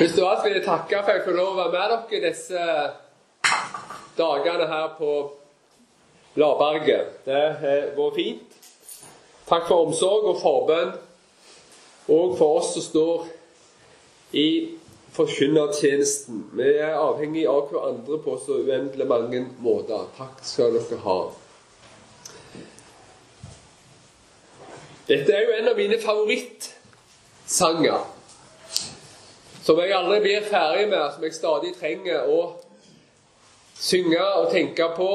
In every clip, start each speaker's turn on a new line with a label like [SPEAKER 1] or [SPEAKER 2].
[SPEAKER 1] Først av alt vil jeg takke for at jeg får lov å være med dere disse dagene her på Bladberget. Det har vært fint. Takk for omsorg og forbønn, og for oss som står i forkynnertjenesten. Vi er avhengig av hverandre på så uendelig mange måter. Takk skal dere ha. Dette er jo en av mine favorittsanger som jeg aldri blir ferdig med, som jeg stadig trenger å synge og tenke på.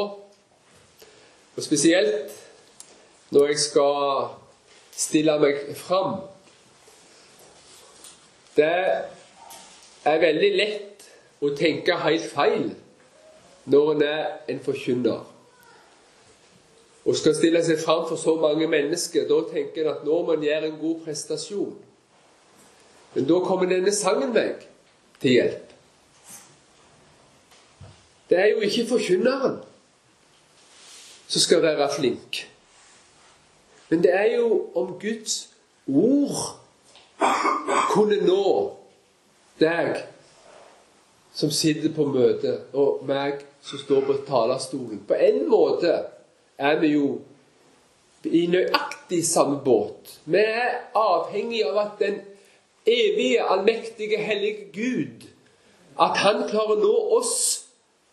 [SPEAKER 1] Og spesielt når jeg skal stille meg fram. Det er veldig lett å tenke helt feil når en er en forkynner. Og skal stille seg fram for så mange mennesker, da tenker en at nå må en gjøre en god prestasjon. Men da kommer denne sangen meg til hjelp. Det er jo ikke forkynneren som skal være flink. Men det er jo om Guds ord kunne nå deg som sitter på møte, og meg som står på talerstolen. På en måte er vi jo i nøyaktig samme båt. Vi er avhengig av at den evige, allmektige, hellige Gud, at han klarer å nå oss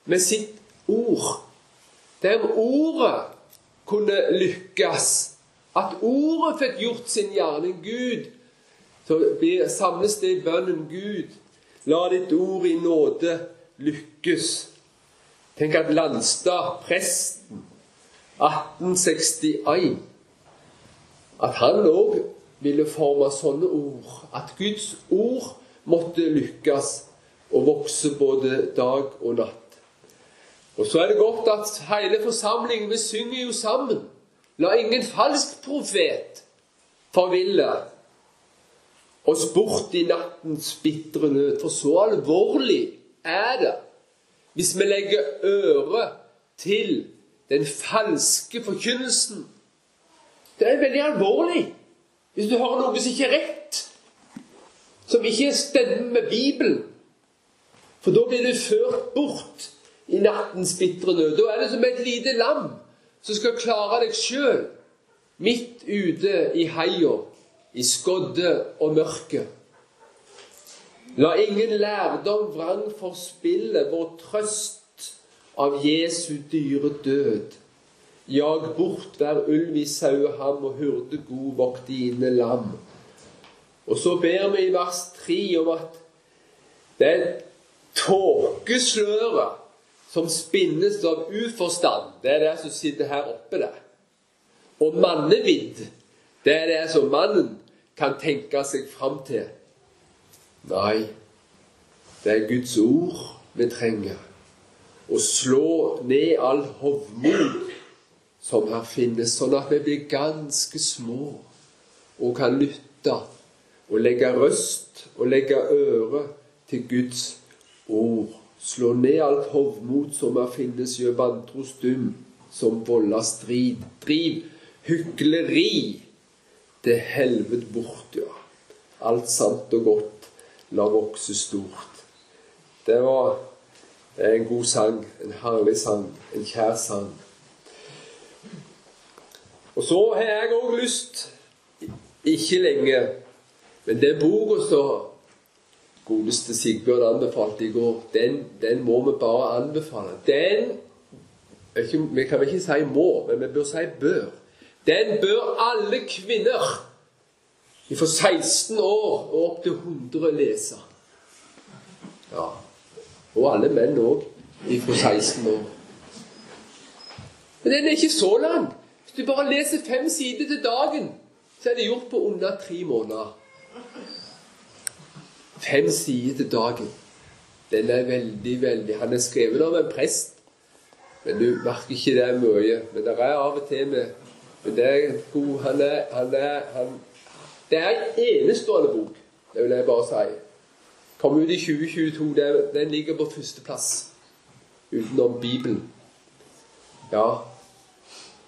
[SPEAKER 1] med sitt ord. Det om ordet kunne lykkes, at ordet fikk gjort sin gjerning Gud, så samles det i bønnen Gud, la ditt ord i nåde lykkes. Tenk at Landstad, presten, 1861 At han òg ville forme sånne ord. At Guds ord måtte lykkes og vokse både dag og natt. Og så er det godt at hele forsamlingen Vi synger jo sammen. La ingen falsk profet forville oss bort i nattens bitre nød. For så alvorlig er det hvis vi legger øre til den falske forkynnelsen. Det er veldig alvorlig. Hvis du hører noe som ikke er rett, som ikke stemmer med Bibelen For da blir du ført bort i nattens bitre nød. Da er det som et lite lam som skal klare deg sjøl midt ute i heia, i skodde og mørke. La ingen lærdom vrang forspille vår trøst av Jesu dyre død. Jag bort hver ulv i saueham og hurde god vokt dine lam. Og så ber vi i vers 3 om at det tåkesløret som spinnes av uforstand, det er det som sitter her oppe der. Og mannevidd, det er det som mannen kan tenke seg fram til. Nei, det er Guds ord vi trenger. Å slå ned all hovmod som her finnes, sånn at vi blir ganske små og kan lytte og legge røst og legge øre til Guds ord. Slå ned alt hovmot som her finnes, gjør vantro stum, som volder strid. Driv hykleri til helvete bort, ja. Alt sant og godt la vokse stort. Det var en god sang, en herlig sang, en kjær sang. Og så har jeg òg lyst Ikke lenge, men den boka som godeste Sigbjørn anbefalte i går, den, den, må vi bare anbefale. Den ikke, Vi kan ikke si må, men vi bør si bør. Den bør alle kvinner fra 16 år og opp til 100 lese. Ja. Og alle menn òg fra 16 år. Men den er ikke så lang. Hvis du bare leser fem sider til dagen, så er det gjort på under tre måneder. Fem sider til dagen. Den er veldig, veldig Han er skrevet av en prest, men du merker ikke det mye. Men det er av og til med Men det er god Han er, han er han, Det er en enestående bok, det vil jeg bare si. Kom ut i 2022. Den ligger på førsteplass utenom Bibelen. Ja,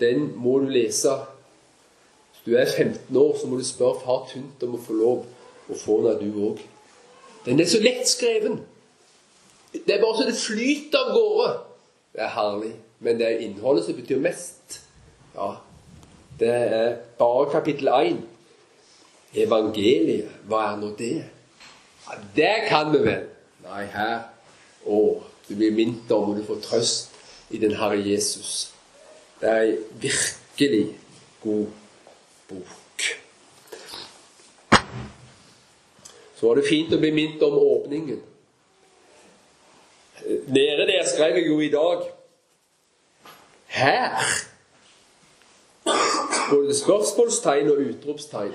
[SPEAKER 1] den må du lese. Hvis du er 15 år, så må du spørre far Tynt om å få lov å få den, du òg. Den er så lett skreven. Det er bare så det flyter av gårde. Det er herlig. Men det er innholdet som betyr mest. Ja, det er bare kapittel 1. Evangeliet, hva er nå det? Ja, det kan vi vel. Nei, her Å, du blir minnet om, og du får trøst i den Herre Jesus. Det er ei virkelig god bok. Så var det fint å bli minnet om åpningen. Nede der skrev jeg jo i dag Her både spørsmålstegn og utropstegn.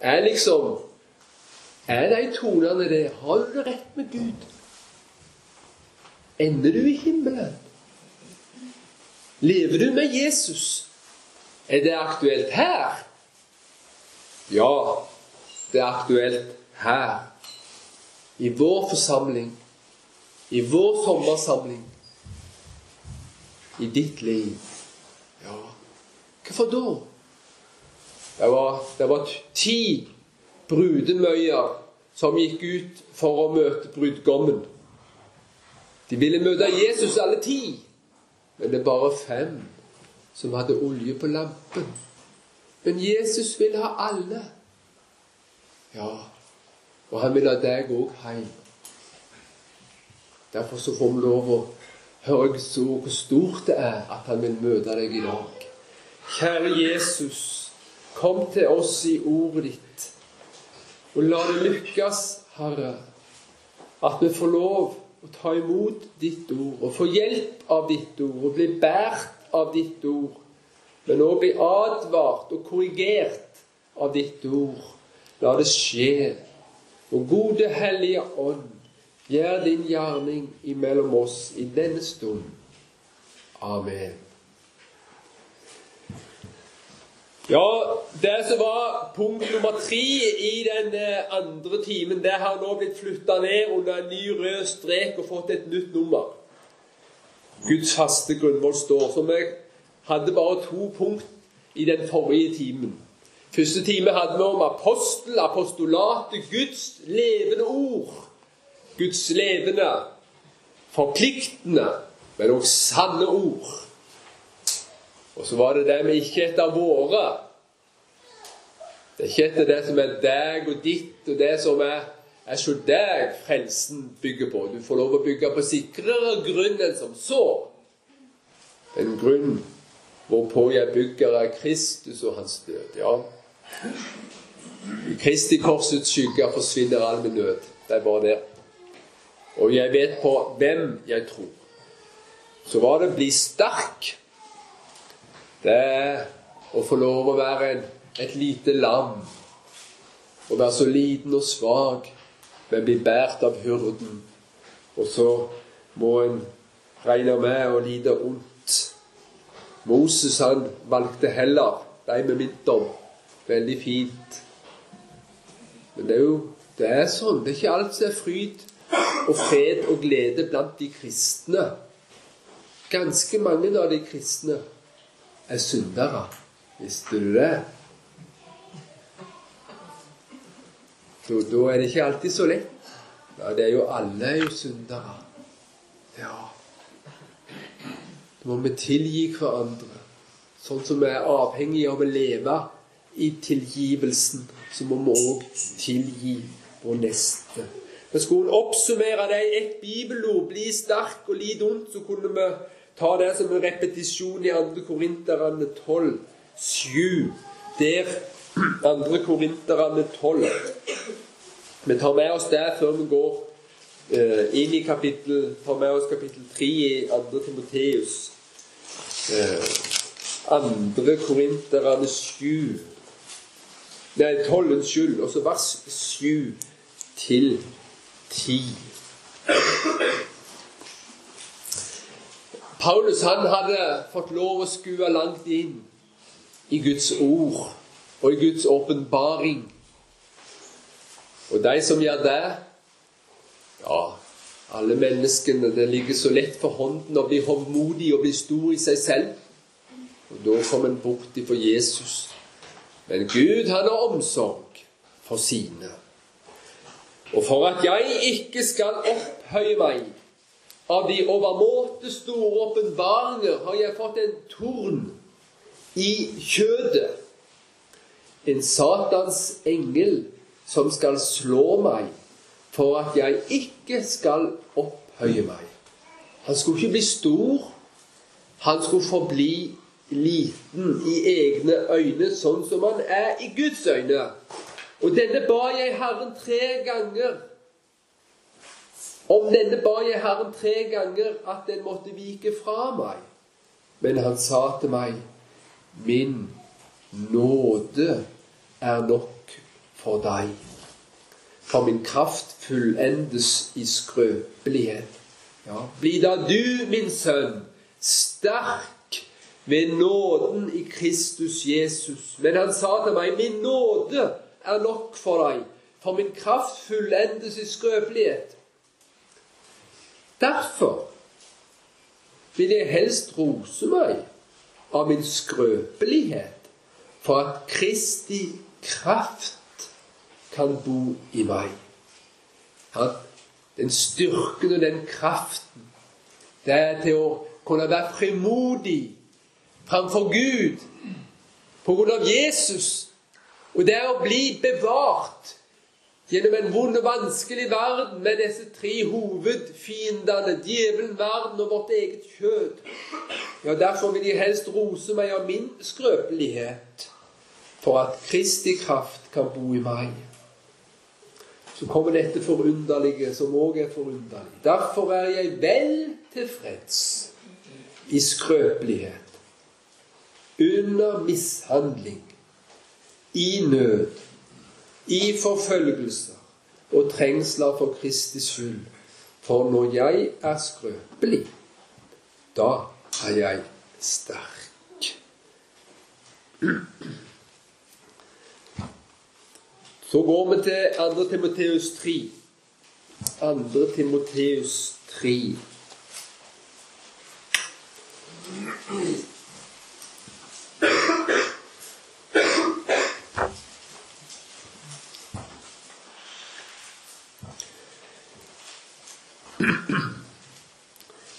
[SPEAKER 1] Er liksom Er de tonene der Har du det rett med Gud? Ender du i himmelen? Lever du med Jesus? Er det aktuelt her? Ja, det er aktuelt her. I vår forsamling. I vår sommersamling. I ditt liv. Ja, Hvorfor da? Det var, det var ti brudemøyer som gikk ut for å møte brudgommen. De ville møte Jesus alle ti, men det er bare fem som hadde olje på lampen. Men Jesus vil ha alle. Ja, og han vil ha deg òg hjem. Derfor så får vi lov å høre så hvor stort det er at han vil møte deg i dag. Kjære Jesus, kom til oss i ordet ditt. Og la det lykkes, Herre, at vi får lov å ta imot ditt ord og få hjelp av ditt ord og bli båret av ditt ord, men òg bli advart og korrigert av ditt ord. La det skje. Og gode Hellige Ånd, gjør din gjerning imellom oss i denne stund. Amen. Ja, det som var punkt nummer tre i den eh, andre timen, det har nå blitt flytta ned under en ny rød strek og fått et nytt nummer. Guds faste grunnmål står. Så vi hadde bare to punkt i den forrige timen. Første time hadde vi om apostel, apostolatet, Guds levende ord. Guds levende, forpliktende, men også sanne ord. Og så var det det vi ikke etter våre. Det er ikke etter det som er deg og ditt, og det som er, er så deg frelsen bygger på. Du får lov å bygge på sikrere grunn enn som så. En grunn hvorpå jeg bygger av Kristus og hans død. Ja. I Kristi korsets skygge forsvinner all min nød. Det er bare det. Og jeg vet på hvem jeg tror. Så var det 'bli sterk'. Det er å få lov å være et lite lam. Å være så liten og svak, men bli båret av hurden. Og så må en regne med å lide ondt. Moses han valgte heller de med om. Veldig fint. Men det er jo det er sånn. Det er ikke alt som er fryd og fred og glede blant de kristne. Ganske mange av de kristne er syndere. Visste du det? Da, da er det ikke alltid så lett. Ja, det er jo alle er jo syndere. Ja. Da må vi tilgi hverandre. Sånn som vi er avhengige av å leve i tilgivelsen, så må vi òg tilgi vår neste. Men skulle oppsummere det i ett bibelord, bli sterk og lid ondt, så kunne vi Ta det som en repetisjon i 2. Korinterne 12, 7. Der 2. Korinterne 12. Vi tar med oss det før vi går uh, inn i kapittel tar med oss kapittel 3 i 2. Timoteus. Uh, 2. Korinterne 7 Nei, 12, unnskyld. Og så vers 7 til 10. Paulus han hadde fått lov å skue langt inn i Guds ord og i Guds åpenbaring. Og de som gjør det Ja, alle menneskene Det ligger så lett for hånden å bli hovmodig og bli stor i seg selv. Og da kommer en bort ifra Jesus. Men Gud, han har omsorg for sine. Og for at jeg ikke skal opphøye meg av de overmåte store åpenbaringer, har jeg fått en torn i kjødet. En Satans engel som skal slå meg for at jeg ikke skal opphøye meg. Han skulle ikke bli stor. Han skulle forbli liten i egne øyne, sånn som han er i Guds øyne. Og denne ba jeg Herren tre ganger. Om denne ba jeg Herren tre ganger at den måtte vike fra meg. Men han sa til meg, Min nåde er nok for deg. For min kraft fullendes i skrøpelighet. Ja, bli da du, min sønn, sterk ved nåden i Kristus Jesus. Men han sa til meg, min nåde er nok for deg, for min kraft fullendes i skrøpelighet. Derfor vil jeg helst rose meg av min skrøpelighet, for at Kristi kraft kan bo i meg. At den styrken og den kraften, det er til å kunne være frimodig framfor Gud på grunn av Jesus. Og det er å bli bevart gjennom en vond og vanskelig verden med disse tre hovedfiendene, djevelen, verden og vårt eget kjød. Ja, Derfor vil jeg helst rose meg av min skrøpelighet, for at Kristi kraft kan bo i meg. Så kommer dette forunderlige, som òg er forunderlig. Derfor er jeg vel tilfreds i skrøpelighet, under mishandling, i nød i forfølgelser og trengsler for Kristi skyld. For når jeg er skrøpelig, da er jeg sterk. Så går vi til 2. Timoteus 3. 2. Timoteus 3.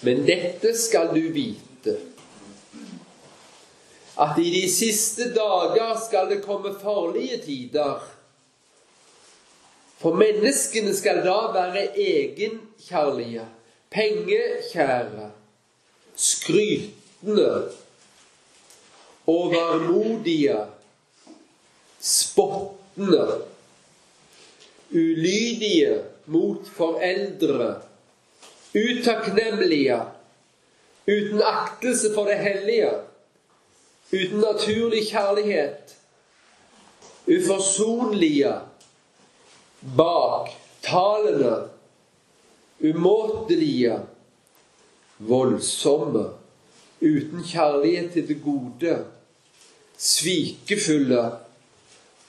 [SPEAKER 1] Men dette skal du vite, at i de siste dager skal det komme farlige tider. For menneskene skal da være egenkjærlige, pengekjære, skrytende, overmodige, spottende, ulydige mot foreldre utakknemlige, uten aktelse for det hellige, uten naturlig kjærlighet, uforsonlige, baktalende, umåtelige, voldsomme, uten kjærlighet til det gode, svikefulle,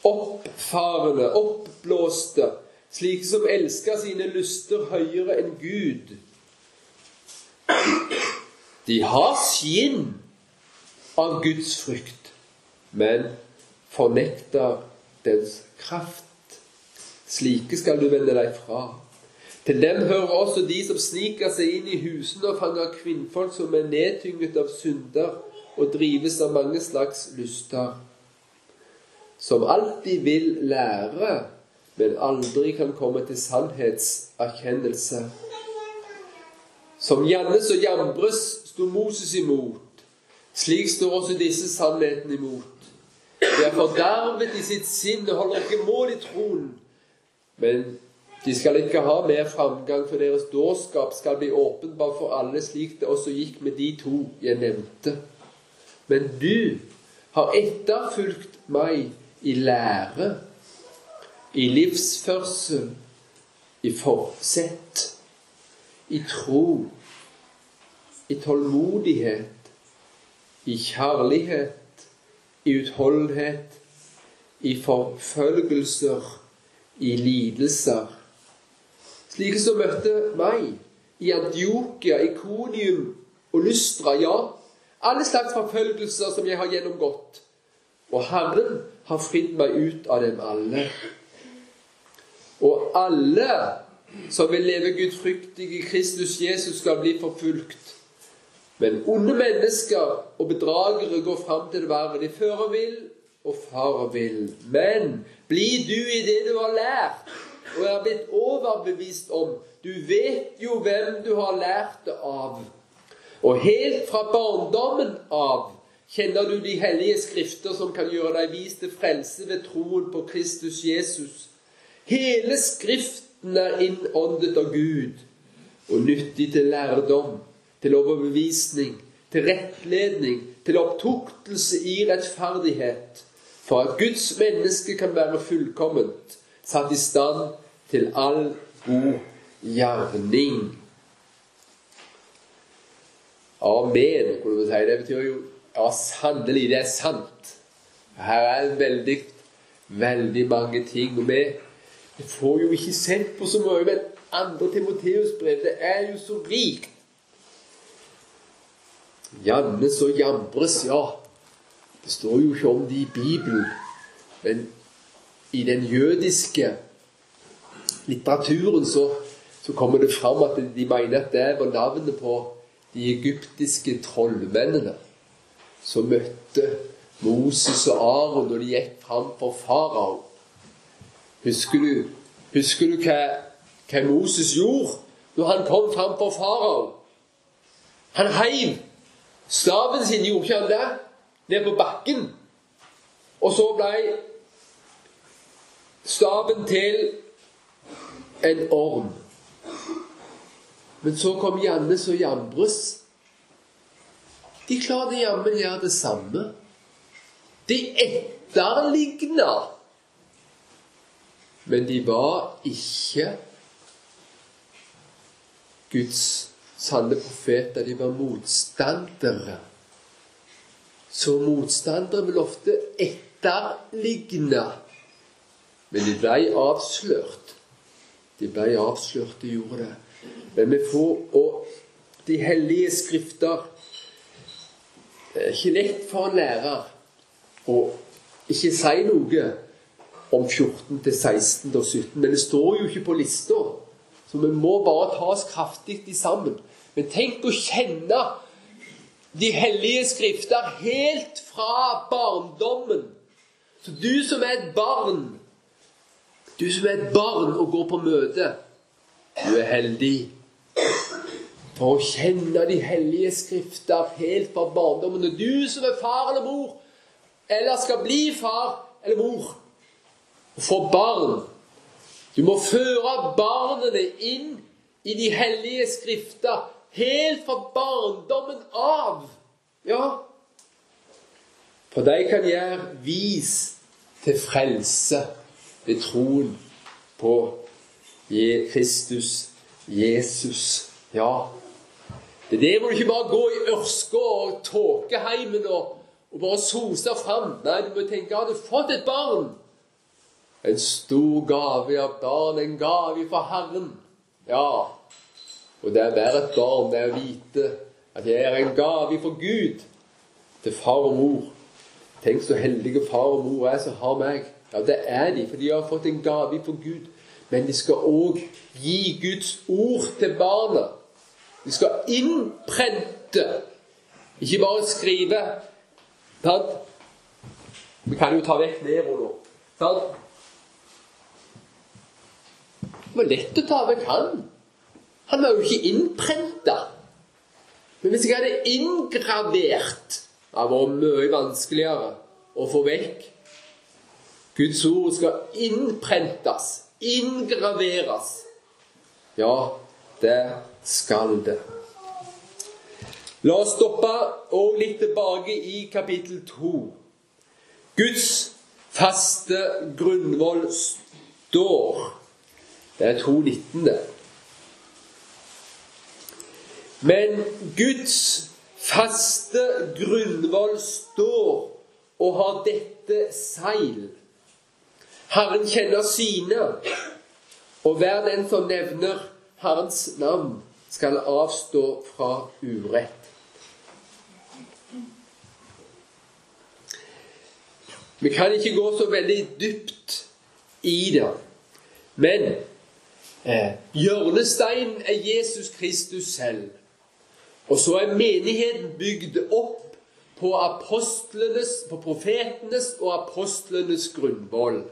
[SPEAKER 1] oppfarende, oppblåste, slike som elsker sine lyster høyere enn Gud, de har skinn av Guds frykt, men fornekter dens kraft. Slike skal du vende deg fra. Til dem hører også de som sniker seg inn i husene og fanger kvinnfolk som er nedtynget av synder og drives av mange slags lyster. Som alltid vil lære, men aldri kan komme til sannhetserkjennelse. Som Jannes og Jambres sto Moses imot. Slik står også disse sannhetene imot. De er fordervet i sitt sinn og holder ikke mål i troen. Men de skal ikke ha mer framgang, for deres dårskap skal bli åpenbar for alle, slik det også gikk med de to jeg nevnte. Men du har etterfulgt meg i lære, i livsførsel, i forsett i tro, i tålmodighet, i kjærlighet, i utholdenhet, i forfølgelser, i lidelser. Slike som møtte meg i Antiokia, Ikonium og Lystra, ja, alle slags forfølgelser som jeg har gjennomgått. Og Herren har fridd meg ut av dem alle. Og alle som vil leve gudfryktig i Kristus Jesus, skal bli forfulgt. Men onde mennesker og bedragere går fram til det verre. De fører vill og farer vill. Men bli du i det du har lært og er blitt overbevist om. Du vet jo hvem du har lært det av. Og helt fra barndommen av kjenner du de hellige skrifter som kan gjøre deg vis til frelse ved troen på Kristus Jesus. Hele Skriften er innåndet av Gud og nyttig til lærdom, til overbevisning, til rettledning, til opptuktelse i rettferdighet, for at Guds menneske kan være fullkomment, satt i stand til all god gjerning. Amen, kunne du si. Det betyr jo ja, sannelig, det er sant. Her er veldig, veldig mange ting. Og vi får jo ikke sendt på så mye, men andre Timoteus-brev, det er jo så rikt. Jannes og Jambres, ja. Det står jo ikke om det i Bibelen. Men i den jødiske litteraturen så, så kommer det fram at de mener at det var navnet på de egyptiske trollmennene som møtte Moses og Aron når de gikk fram for farao. Husker du, husker du hva, hva, Moses gjorde når han kom fram for faraoen? Han heiv staven sin, gjorde ikke han det? Ned på bakken. Og så ble staven til en orm. Men så kom Jannes og Jambres de klarte jammen gjøre det samme. De etterligna. Men de var ikke Guds sanne profeter. De var motstandere. Så motstandere vil ofte etterligne. Men de ble avslørt. De ble avslørt, de gjorde det. Men vi får Og de hellige skrifter det er ikke lett for en lærer å ikke si noe om 14 til 16 og 17, men det står jo ikke på lista. Så vi må bare ta oss kraftig sammen. Men tenk å kjenne de hellige skrifter helt fra barndommen. Så du som er et barn, du som er et barn og går på møte, du er heldig for å kjenne de hellige skrifter helt fra barndommen. Og du som er far eller mor, eller skal bli far eller mor, få barn Du må føre barnene inn i de hellige skrifter helt fra barndommen av. Ja. For de kan gjøre vis til frelse ved troen på Kristus Jesus. Ja, det er det må du ikke bare gå i ørska og tåkeheimen og, og bare sose fram. Nei, du må tenke har du fått et barn? En stor gave av barn, en gave fra Herren. Ja. Og det er være et barn, det er å vite at jeg er en gave for Gud til far og mor. Tenk så heldige far og mor er som har meg. Ja, det er de, for de har fått en gave for Gud. Men de skal òg gi Guds ord til barna. De skal innprente, ikke bare skrive. Sant? Vi kan jo ta vekk Nero nå. Sant? Det var lett å ta vekk han. Han var jo ikke innprenta. Men hvis jeg hadde inngravert Det hadde vært mye vanskeligere å få vekk. Guds ord skal innprentes, inngraveres. Ja, det skal det. La oss stoppe og litt tilbake i kapittel 2. Guds faste grunnvoll står. Det er 2.19, det. Men Guds faste grunnvoll står og har dette seil. Herren kjenner sine, og hver den som nevner Herrens navn, skal avstå fra urett. Vi kan ikke gå så veldig dypt i det. Men hjørnesteinen er Jesus Kristus selv. Og så er menigheten bygd opp på på profetenes og apostlenes grunnvoll.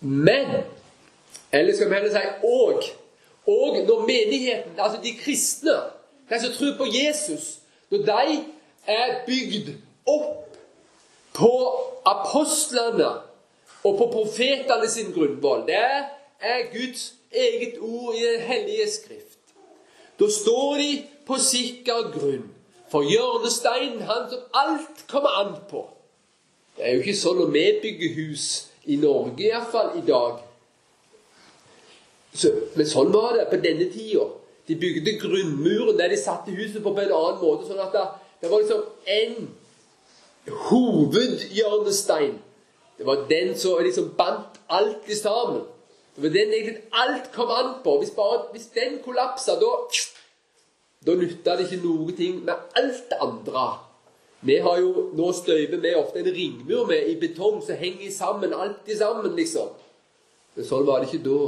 [SPEAKER 1] Men Eller skal vi heller si og. Og når menigheten, altså de kristne, de som tror på Jesus, når de er bygd opp på apostlene og på profetene sin grunnvoll Det er Guds eget ord i Den hellige skrift. Da står de på sikker grunn. For hjørnesteinen, han som alt kommer an på. Det er jo ikke sånn når vi bygger hus i Norge, iallfall i dag. Så, men sånn var det på denne tida. De bygde grunnmuren der de satte huset på på en annen måte. sånn at det, det var liksom en hovedhjørnestein. Det var den som liksom bandt alt i sammen. Det var den egentlig alt kom an på. Hvis, bare, hvis den kollapsa, da da nytta det ikke noe ting med alt det andre. Vi har jo, Nå støyver vi ofte en ringmur med i betong som henger sammen, alltid sammen, liksom. Men sånn var det ikke da.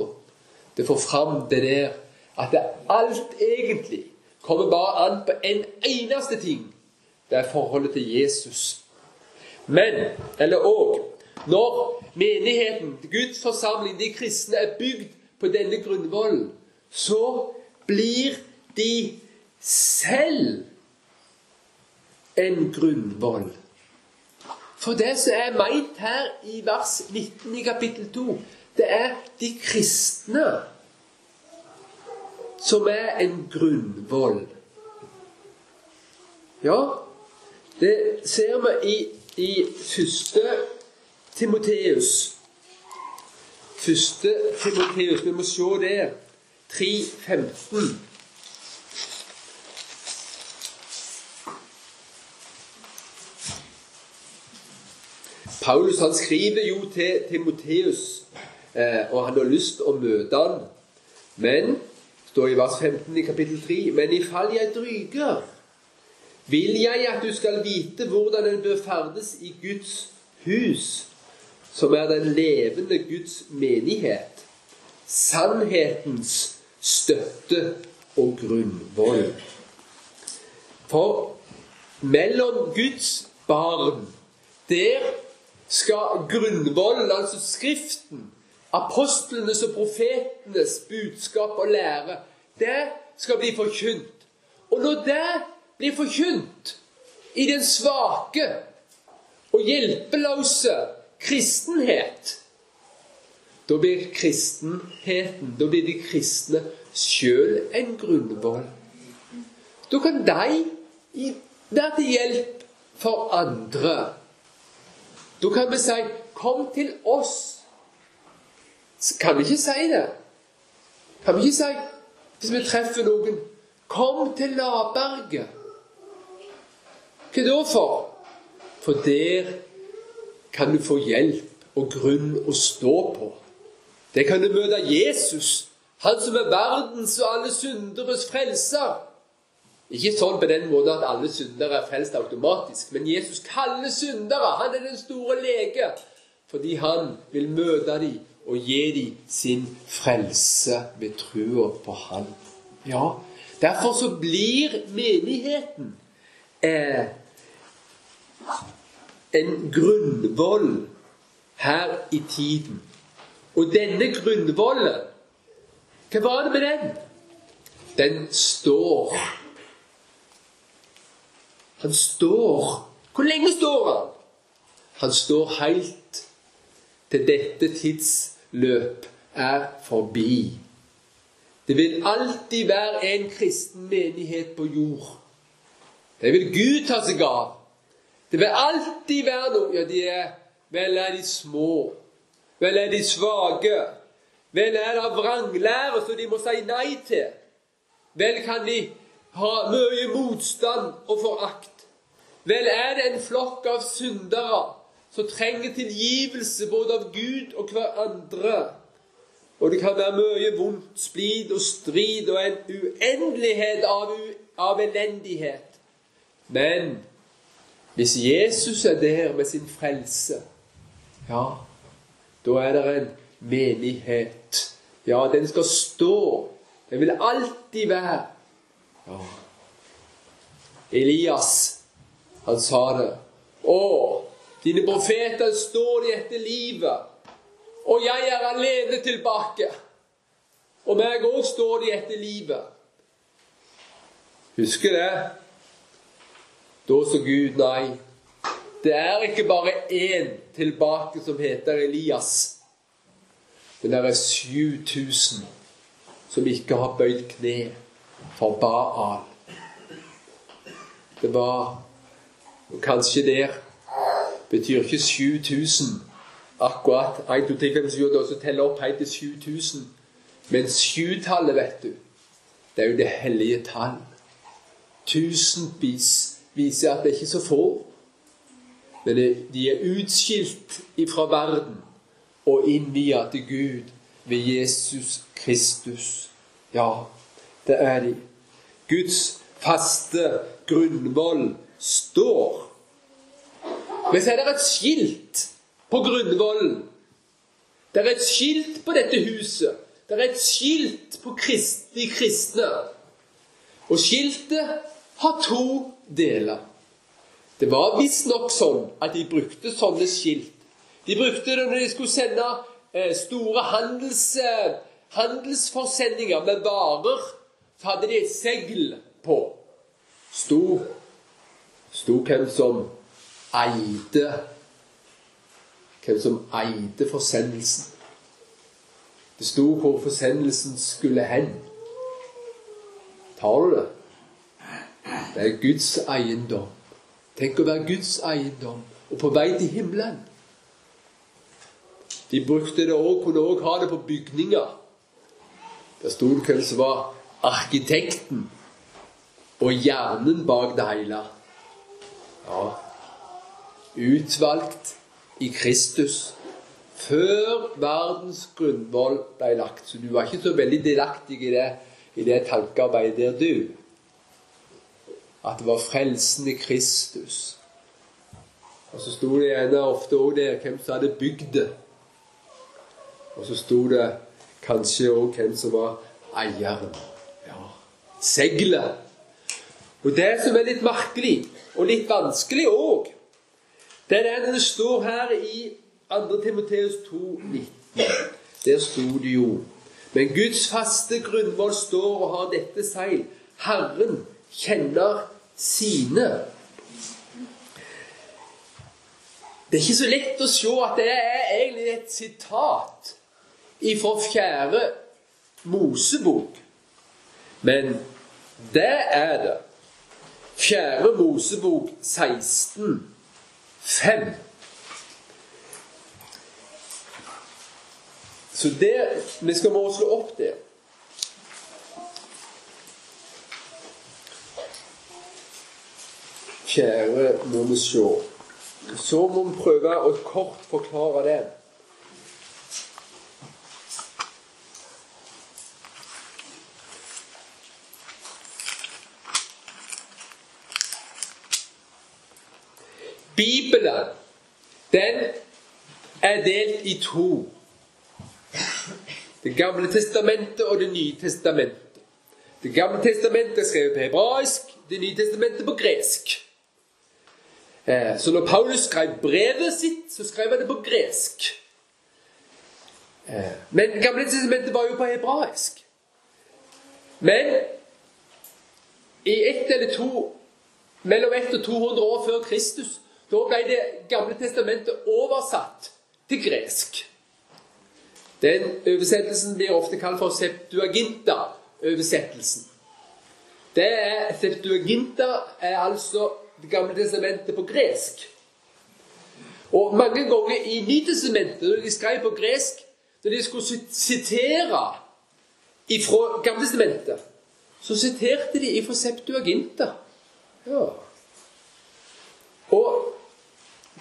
[SPEAKER 1] Det får fram det der at det alt egentlig kommer bare an på en eneste ting. Det er forholdet til Jesus. Men, eller òg, når menigheten, Guds forsamling, de kristne, er bygd på denne grunnvollen, så blir de selv en grunnvoll. For det som er meint her i vers 19 i kapittel 2, det er de kristne som er en grunnvoll. Ja, det ser vi i, i første Timoteus. Første Timoteus, vi må se det. 3.15. Paulus han skriver jo til Timoteus, eh, og han har lyst å møte han. Men står i vers 15 i kapittel 3 Men ifall jeg dryger, vil jeg at du skal vite hvordan en bør ferdes i Guds hus, som er den levende Guds menighet, sannhetens støtte og grunnvoll. For mellom Guds barn, der skal grunnvollen, altså Skriften, apostlenes og profetenes budskap og lære, det skal bli forkynt. Og når det blir forkynt i den svake og hjelpeløse kristenhet, da blir kristenheten, da blir de kristne sjøl en grunnvoll. Da kan de være til hjelp for andre. Da kan vi si 'Kom til oss'. Kan vi ikke si det? Kan vi ikke si, hvis vi treffer noen 'Kom til Laberget'? Hva da for? For der kan du få hjelp og grunn å stå på. Det kan du møte Jesus, han som er verdens og alle synderes frelser. Ikke sånn på den måten at alle syndere er frelst automatisk, men Jesus kaller syndere. Han er den store lege. Fordi han vil møte dem og gi dem sin frelse ved trua på Han. Ja, Derfor så blir menigheten eh, en grunnvoll her i tiden. Og denne grunnvollen, hva var det med den? Den står han står Hvor lenge står han? Han står helt til dette tidsløp er forbi. Det vil alltid være en kristen menighet på jord. Det vil Gud ta seg av. Det vil alltid være noe Ja, de er Vel er de små. Vel er de svake. Vel er det vranglære som de må si nei til. Vel kan de ha mye motstand og forakt. Vel er det en flokk av syndere som trenger tilgivelse både av Gud og hverandre. Og det kan være mye vondt, splid og strid og en uendelighet av, av elendighet. Men hvis Jesus er der med sin frelse, ja, Da er det en menighet. Ja, den skal stå. Den vil alltid være. Ja. Elias, han sa det. Å, dine profeter står de etter livet, og jeg er alene tilbake. Og meg òg står de etter livet. Husker det? Da så Gud nei. Det er ikke bare én tilbake som heter Elias. Men det er 7000 som ikke har bøyd kne for Baal. Det var Kanskje der betyr ikke 7000 akkurat 1, 2, 3, 5, 7, 8, så teller opp helt til 7000. Men sjutallet, vet du, det er jo det hellige tall. Tusenvis viser at det er ikke så få. Men de er utskilt ifra verden og innvia til Gud ved Jesus Kristus. Ja, det er de. Guds faste grunnvoll står. Men så er det et skilt på grunnvollen. Det er et skilt på dette huset. Det er et skilt på krist, de kristne. Og skiltet har to deler. Det var visstnok sånn at de brukte sånne skilt. De brukte det når de skulle sende eh, store handels, eh, handelsforsendinger med varer. Så hadde de et segl på. Sto, sto hvem som eide Hvem som eide forsendelsen. Det sto hvor forsendelsen skulle hen. Tar du det? Det er Guds eiendom. Tenk å være Guds eiendom og på vei til himmelen. De brukte det også, kunne òg ha det på bygninger. Der sto det hvem som var arkitekten og hjernen bak det hele. Ja, utvalgt i Kristus før verdens grunnvoll ble lagt. Så du var ikke så veldig delaktig i det, i det tankearbeidet der, du at det var frelsen i Kristus. Og så sto det gjerne ofte òg der hvem som hadde bygd det. Og så sto det kanskje òg hvem som var eieren. Ja, Seglet. Og det som er litt merkelig, og litt vanskelig òg, det er det det står her i 2. Timoteus 2,19. Der sto det jo Men Guds faste grunnvoll står og har dette seil. Herren kjenner sine. Det er ikke så lett å se at det er egentlig et sitat ifra fjerde Mosebok. Men det er det. Fjerde Mosebok 16, 5. Så det, Vi skal må opp det. Kjære, må vi se. Så må vi prøve å kort forklare det. Bibelen, den er delt i to. Det gamle testamentet og Det nye testamentet. Det gamle testamentet er skrevet på hebraisk, Det nye testamentet på gresk. Eh, så når Paulus skrev brevet sitt, så skrev han det på gresk. Eh, men Gamle testamentet var jo på hebraisk. Men i ett eller to mellom 1 og 200 år før Kristus da ble Det gamle testamentet oversatt til gresk. Den oversettelsen blir ofte kalt for Septuaginta-oversettelsen. Det er, Septuaginta er altså det gamle testamentet på gresk. Og mange ganger i Nytestamentet, når de skrev på gresk, når de skulle sitere fra Gamletestamentet, så siterte de fra Septuaginta. Ja. Og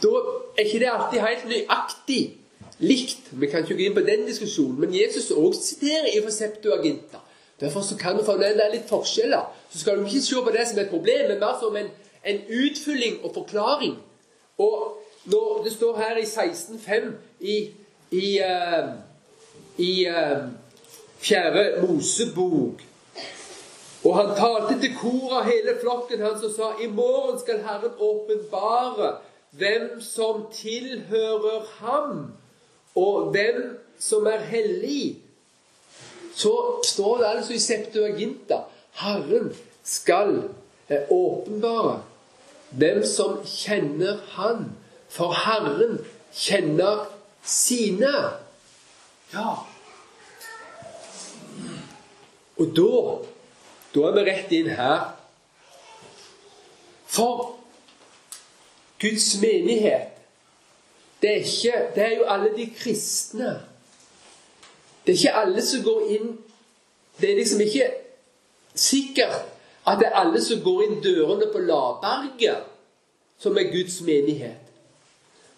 [SPEAKER 1] da er ikke det alltid helt nøyaktig likt. Vi kan ikke gå inn på den diskusjonen, men Jesus også siterer fra Septuaginta. Derfor så kan du er litt forskjeller. Så skal du ikke se på det som et problem, men mer som en en utfylling og forklaring. Og når det står her i 16.5 i i, uh, i uh, Fjerde Mosebok. Og han talte til koret hele flokken hans og sa i morgen skal Herren åpenbare hvem som tilhører ham, og hvem som er hellig. Så står det altså i Septuaginta Herren skal eh, åpenbare hvem som kjenner Han. For Herren kjenner sine. Ja. Og da Da er vi rett inn her. For Guds menighet, det er, ikke, det er jo alle de kristne. Det er ikke alle som går inn Det er liksom ikke sikkert at det er alle som går inn dørene på Laberget, som er Guds menighet.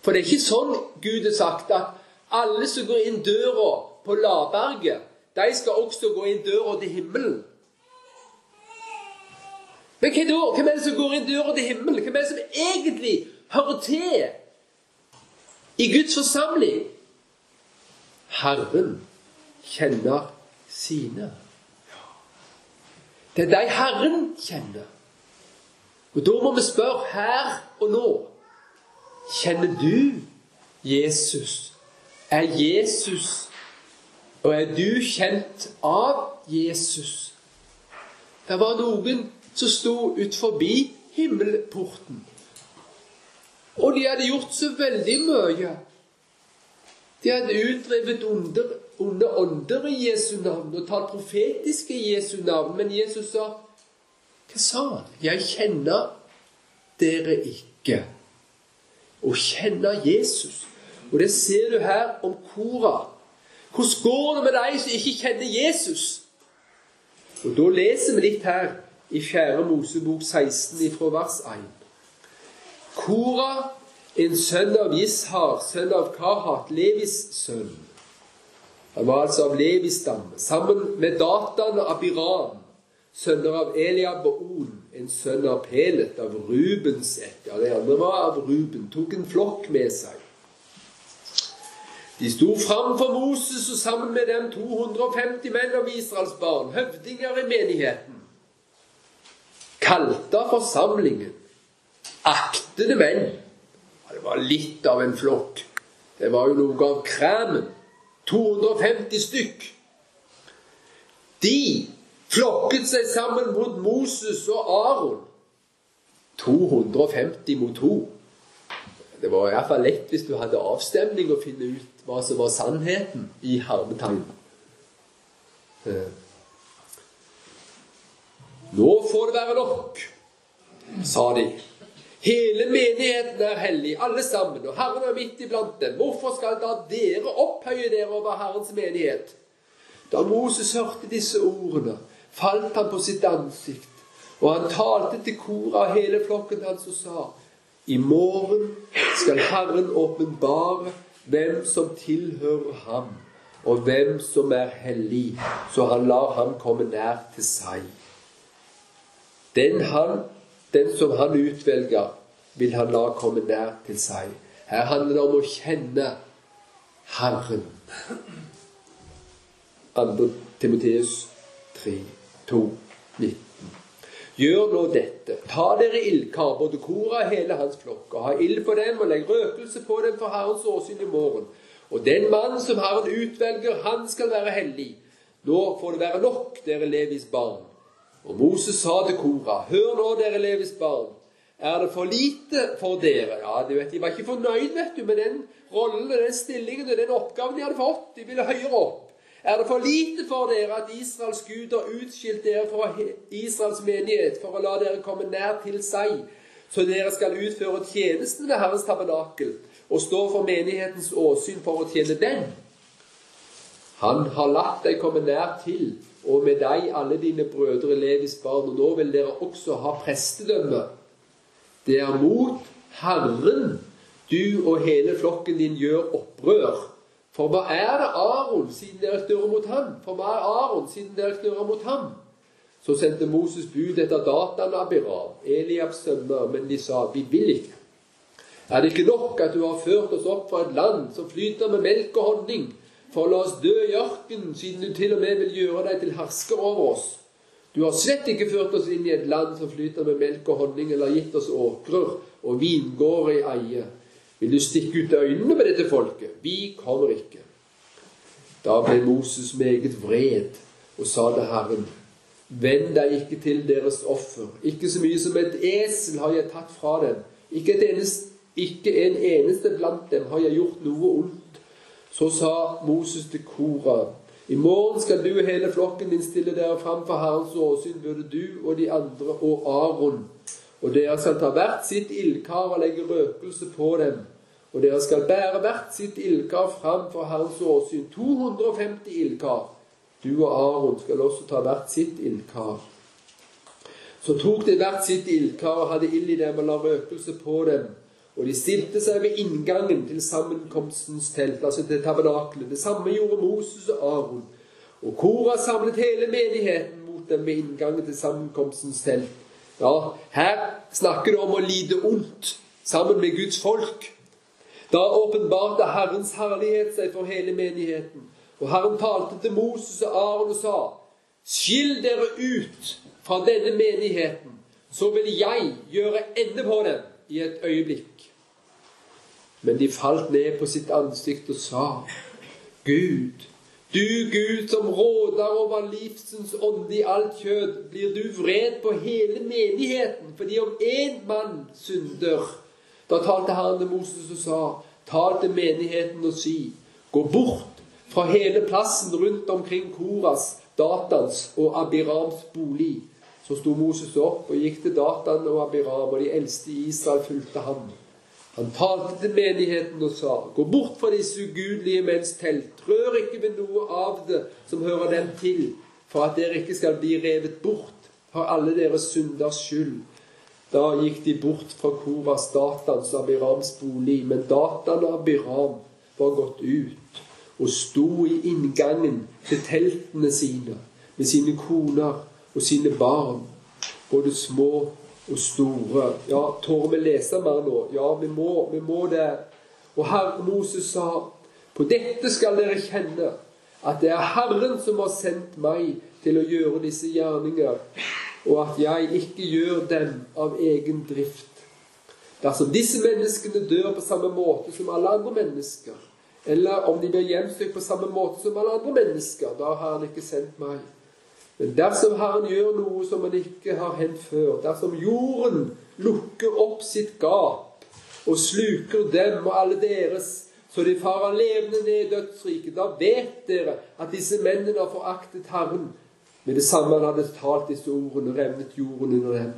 [SPEAKER 1] For det er ikke sånn Gud har sagt at alle som går inn døra på Laberget, de skal også gå inn døra til himmelen. Men hva da? Hvem er det som går inn døra til himmelen? Hvem er det som egentlig hører til i Guds forsamling? Herren kjenner sine. Det er de Herren kjenner. Og da må vi spørre her og nå Kjenner du Jesus? Er Jesus Og er du kjent av Jesus? Det var noen som sto ut forbi himmelporten. Og de hadde gjort så veldig mye. De hadde utdrevet onde, onde ånder i Jesu navn og talt profetiske i Jesu navn. Men Jesus sa Hva sa han? Jeg kjenner dere ikke å kjenne Jesus. Og det ser du her om Kora. Hvordan går det med de som ikke kjenner Jesus? Og Da leser vi litt her i 4. Mosebok 16 fra vers 1. Kora, en sønn av Ishar, sønn av Kahat, Levis sønn. Han var altså av Levi-stamme, sammen med Datan av Abiram, sønner av Eliab og On, en sønn av Pelet, av Rubens ett. Ja, det andre var av Ruben. Tok en flokk med seg. De sto fram for Moses og sammen med dem 250 menn av Israels barn, høvdinger i menigheten. Kalte forsamlingen aktede menn. Ja, det var litt av en flokk. Det var jo noe av kremen. 250 stykk. De flokket seg sammen mot Moses og Aron. 250 mot 2. Det var iallfall lett hvis du hadde avstemning å finne ut hva som var sannheten i hermetegn. Eh. Nå får det være nok, sa de. Hele menigheten er hellig, alle sammen, og Herren er midt iblant dem. Hvorfor skal da dere opphøye dere over Herrens menighet? Da Moses hørte disse ordene, falt han på sitt ansikt, og han talte til koret av hele flokken hans og sa:" I morgen skal Herren åpenbare hvem som tilhører ham, og hvem som er hellig, så han lar ham komme nær til seg. Den, han, den som han utvelger, vil han la komme nær til seg. Her handler det om å kjenne Herren. 2. Timoteus 3. 2, 19. Gjør nå dette. Ta dere ildkar, både Kora og hele hans flokk, og ha ild på dem, og legg røkelse på dem for Herrens åsyn i morgen. Og den mann som Herren utvelger, han skal være hellig. Nå får det være nok, dere Levis barn. Og Moses sa til Kora, hør nå, dere Levis barn. Er det for lite for dere? Ja, du vet, De var ikke fornøyd vet du, med den rollen og den stillingen og den oppgaven de hadde fått. De ville høyere opp. Er det for lite for dere at Israels Gud har utskilt dere fra Israels menighet for å la dere komme nær til seg, så dere skal utføre tjenesten ved Herrens tabernakel og stå for menighetens åsyn for å tjene den? Han har latt deg komme nær til, og med deg alle dine brødre Levis barn, og nå vil dere også ha prestedømme. Det er mot Herren du og hele flokken din gjør opprør for hva er det Aron, siden dere knurrer mot ham? For hva er Aron, siden dere knurrer mot ham? Så sendte Moses bud etter Datan av Abiram, Eliabs sønner, men de sa, vi vil ikke. Er det ikke nok at du har ført oss opp fra et land som flyter med melk og honning, for la oss dø i ørkenen, siden du til og med vil gjøre deg til hersker over oss? Du har slett ikke ført oss inn i et land som flyter med melk og honning, eller gitt oss åkrer og vingårder i eie. Vil du stikke ut øynene med dette folket? Vi kommer ikke. Da ble Moses meget vred og sa til Herren, Vend deg ikke til deres offer. Ikke så mye som et esel har jeg tatt fra dem. Ikke, eneste, ikke en eneste blant dem har jeg gjort noe ondt. Så sa Moses til Korah, i morgen skal du og hele flokken din stille dere fram for Herrens åsyn, både du og de andre og Aron. Og dere skal ta hvert sitt ildkar og legge røkelse på dem. Og dere skal bære hvert sitt ildkar fram for Herrens åsyn. 250 ildkar. Du og Aron skal også ta hvert sitt ildkar. Så tok de hvert sitt ildkar og hadde ild i dem og la røkelse på dem. Og de stilte seg ved inngangen til sammenkomstens telt, altså til tabernaklet. Det samme gjorde Moses og Aron. Og Kora samlet hele menigheten mot dem ved inngangen til sammenkomstens telt. Ja, her snakker det om å lide ondt sammen med Guds folk. Da åpenbarte Herrens herlighet seg for hele menigheten. Og Herren talte til Moses og Aron og sa:" Skill dere ut fra denne menigheten, så vil jeg gjøre ende på dem i et øyeblikk. Men de falt ned på sitt ansikt og sa:" Gud, du Gud som råder over livsens ånde i alt kjød, blir du vred på hele menigheten fordi om én mann synder. Da talte Herren Moses og sa:" Tal til menigheten og si:" Gå bort fra hele plassen rundt omkring Koras, Datans og Abirams bolig. Så sto Moses opp og gikk til Datan og Abiram, og de eldste i Israel fulgte ham. Han talte til menigheten og sa, Gå bort fra disse ugudelige menns telt, rør ikke ved noe av det som hører dem til, for at dere ikke skal bli revet bort for alle deres synders skyld. Da gikk de bort fra Koras, Datans og Abirams bolig, men Datan og Abiram var gått ut og sto i inngangen til teltene sine med sine koner og sine barn, både små og store. Ja, tør vi lese mer nå? Ja, vi må, vi må det. Og Herre Moses sa, på dette skal dere kjenne at det er Herren som har sendt meg til å gjøre disse gjerninger, og at jeg ikke gjør dem av egen drift. Dersom disse menneskene dør på samme måte som alle andre mennesker, eller om de blir hjemsøkt på samme måte som alle andre mennesker. Da har han ikke sendt meg. Men dersom Herren gjør noe som han ikke har hendt før, dersom jorden lukker opp sitt gap og sluker dem og alle deres, så de farer levende ned i dødsriket, da vet dere at disse mennene har foraktet Herren. Med det samme han hadde talt disse ordene, revnet jorden under dem.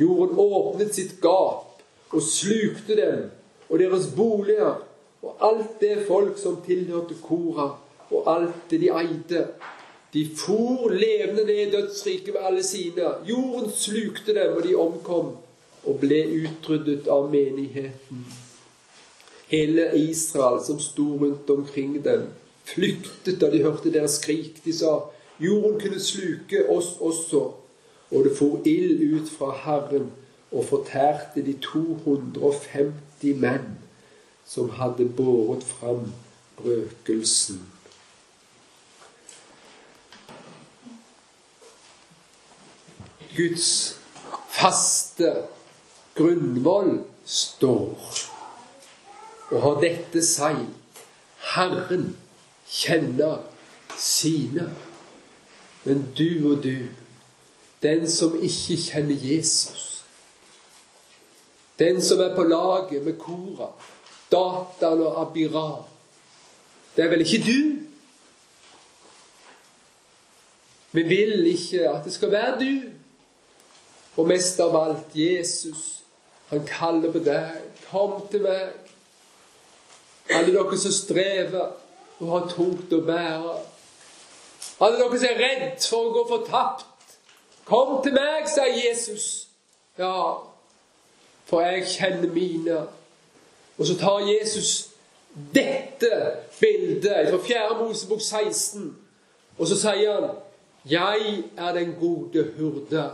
[SPEAKER 1] Jorden åpnet sitt gap og slukte dem og deres boliger og alt det folk som tilhørte Kora, og alt det de eide. De for levende ned i dødsriket ved alle sine. Jorden slukte dem, og de omkom og ble utryddet av menigheten. Hele Israel som sto rundt omkring dem, flyktet da de hørte deres skrik. De sa jorden kunne sluke oss også. Og det for ild ut fra Herren og fortærte de 250 menn som hadde båret fram røkelsen. Guds faste grunnvoll står. Og har dette seg Herren kjenner sine. Men du og du, den som ikke kjenner Jesus, den som er på laget med Kora, Datan og Abira Det er vel ikke du? Vi vil ikke at det skal være du. Og mest av alt Jesus. Han kaller på deg. Kom til meg. Alle dere som strever og har tungt å bære. Alle dere som er redd for å gå fortapt. Kom til meg, sier Jesus. Ja, for jeg kjenner mine. Og så tar Jesus dette bildet fra 4. Mosebok 16, og så sier han Jeg er den gode hurde.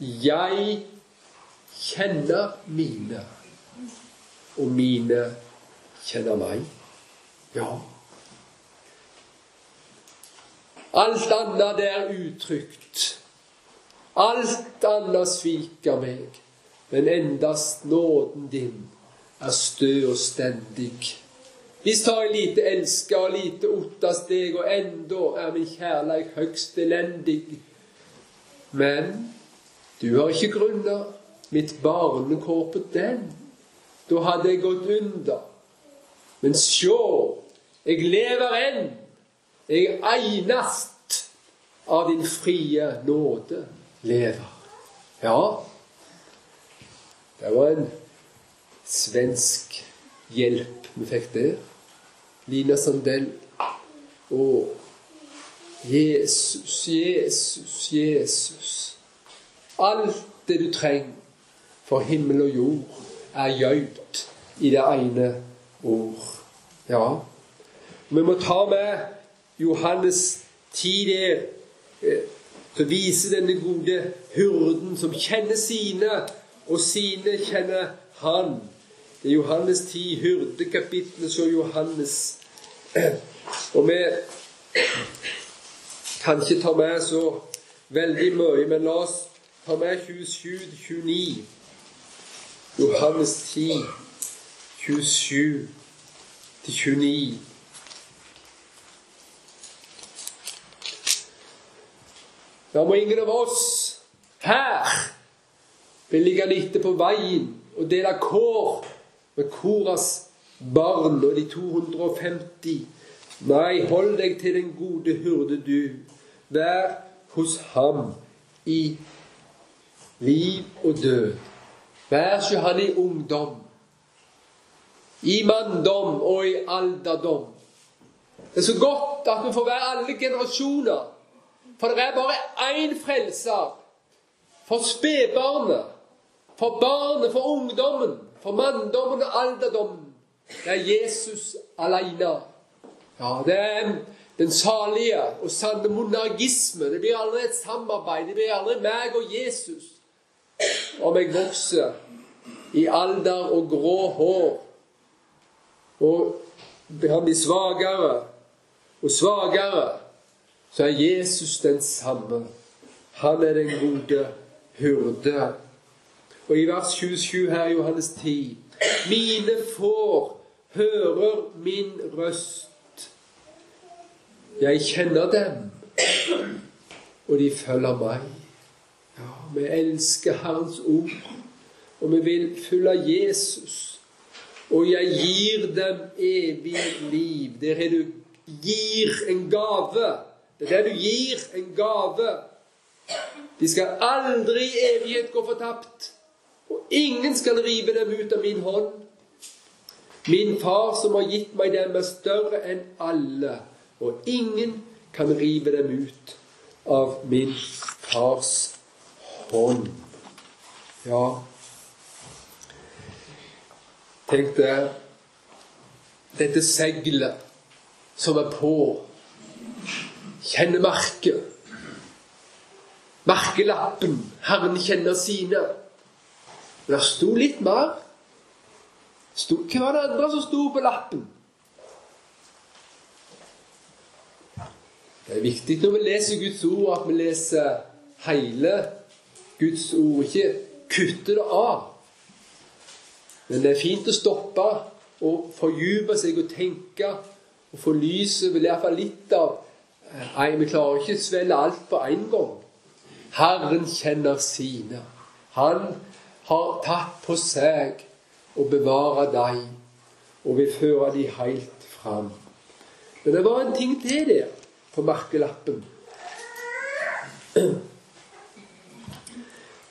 [SPEAKER 1] Jeg kjenner mine. og mine kjenner meg. Ja. Alt annet er utrygt. Alt annet sviker meg. Men endast nåden din er stø og stendig. Visst har jeg lite elska og lite ottast deg, og enda er min kjærleik høgst elendig. Men du har ikke grunna mitt barnekår den. Da hadde jeg gått under. Men sjå, jeg lever enn. Jeg einast av din frie nåde lever. Ja, det var en svensk hjelp vi fikk der. Lina Sandell. Å, Jesus, Jesus, Jesus. Alt det du trenger for himmel og jord, er gjøyt i det ene ord. Ja. Vi må ta med Johannes 10 der, eh, som viser denne gode hyrden som kjenner sine, og sine kjenner han. Det er Johannes 10, hyrdekapitlet så Johannes. Og vi kan ikke ta med så veldig mye, men la oss ta med 27-29. Johannes 10, 27-29. Da må ingen av oss her vil ligge litt på veien og dele kår med Koras barn og de 250. Nei, hold deg til den gode hyrde, du. Vær hos ham i liv og død. Vær ikke han i ungdom, i manndom og i alderdom. Det er så godt at vi får være alle generasjoner. For det er bare én frelser. For spedbarnet, for barnet, for ungdommen, for manndommen og alderdommen. Det er Jesus alene. Ja, det er den salige og sanne monergisme. Det blir aldri et samarbeid. Det blir aldri meg og Jesus. Om jeg vokser i alder og grå hår og han blir svakere og svakere, så er Jesus den samme. Han er den gode hyrde. Og i vers 27 her i Johannes 10 Mine får hører min røst. Jeg kjenner dem, og de følger meg. Vi elsker Herrens ord, og vi vil følge Jesus. Og jeg gir dem evig liv. Det er det du gir en gave. Det er det du gir en gave. De skal aldri i evighet gå fortapt. Og ingen skal rive dem ut av min hånd. Min far som har gitt meg dem, er større enn alle, og ingen kan rive dem ut av min fars hånd. Ja Tenk deg dette seilet som er på. Kjenner merket. Merkelappen. Herren kjenner sine. Men det sto litt mer. Sto, hva var det andre som sto på lappen? Det er viktig når vi leser Guds ord, at vi leser hele Guds ord, ikke kutter det av. Men det er fint å stoppe og fordype seg og tenke og få lyset vel iallfall litt av Nei, vi klarer ikke å svelge alt på en gang. Herren kjenner sine. Han har tatt på seg og bevare deg og vil føre de helt fram. Men det var en ting til der på merkelappen.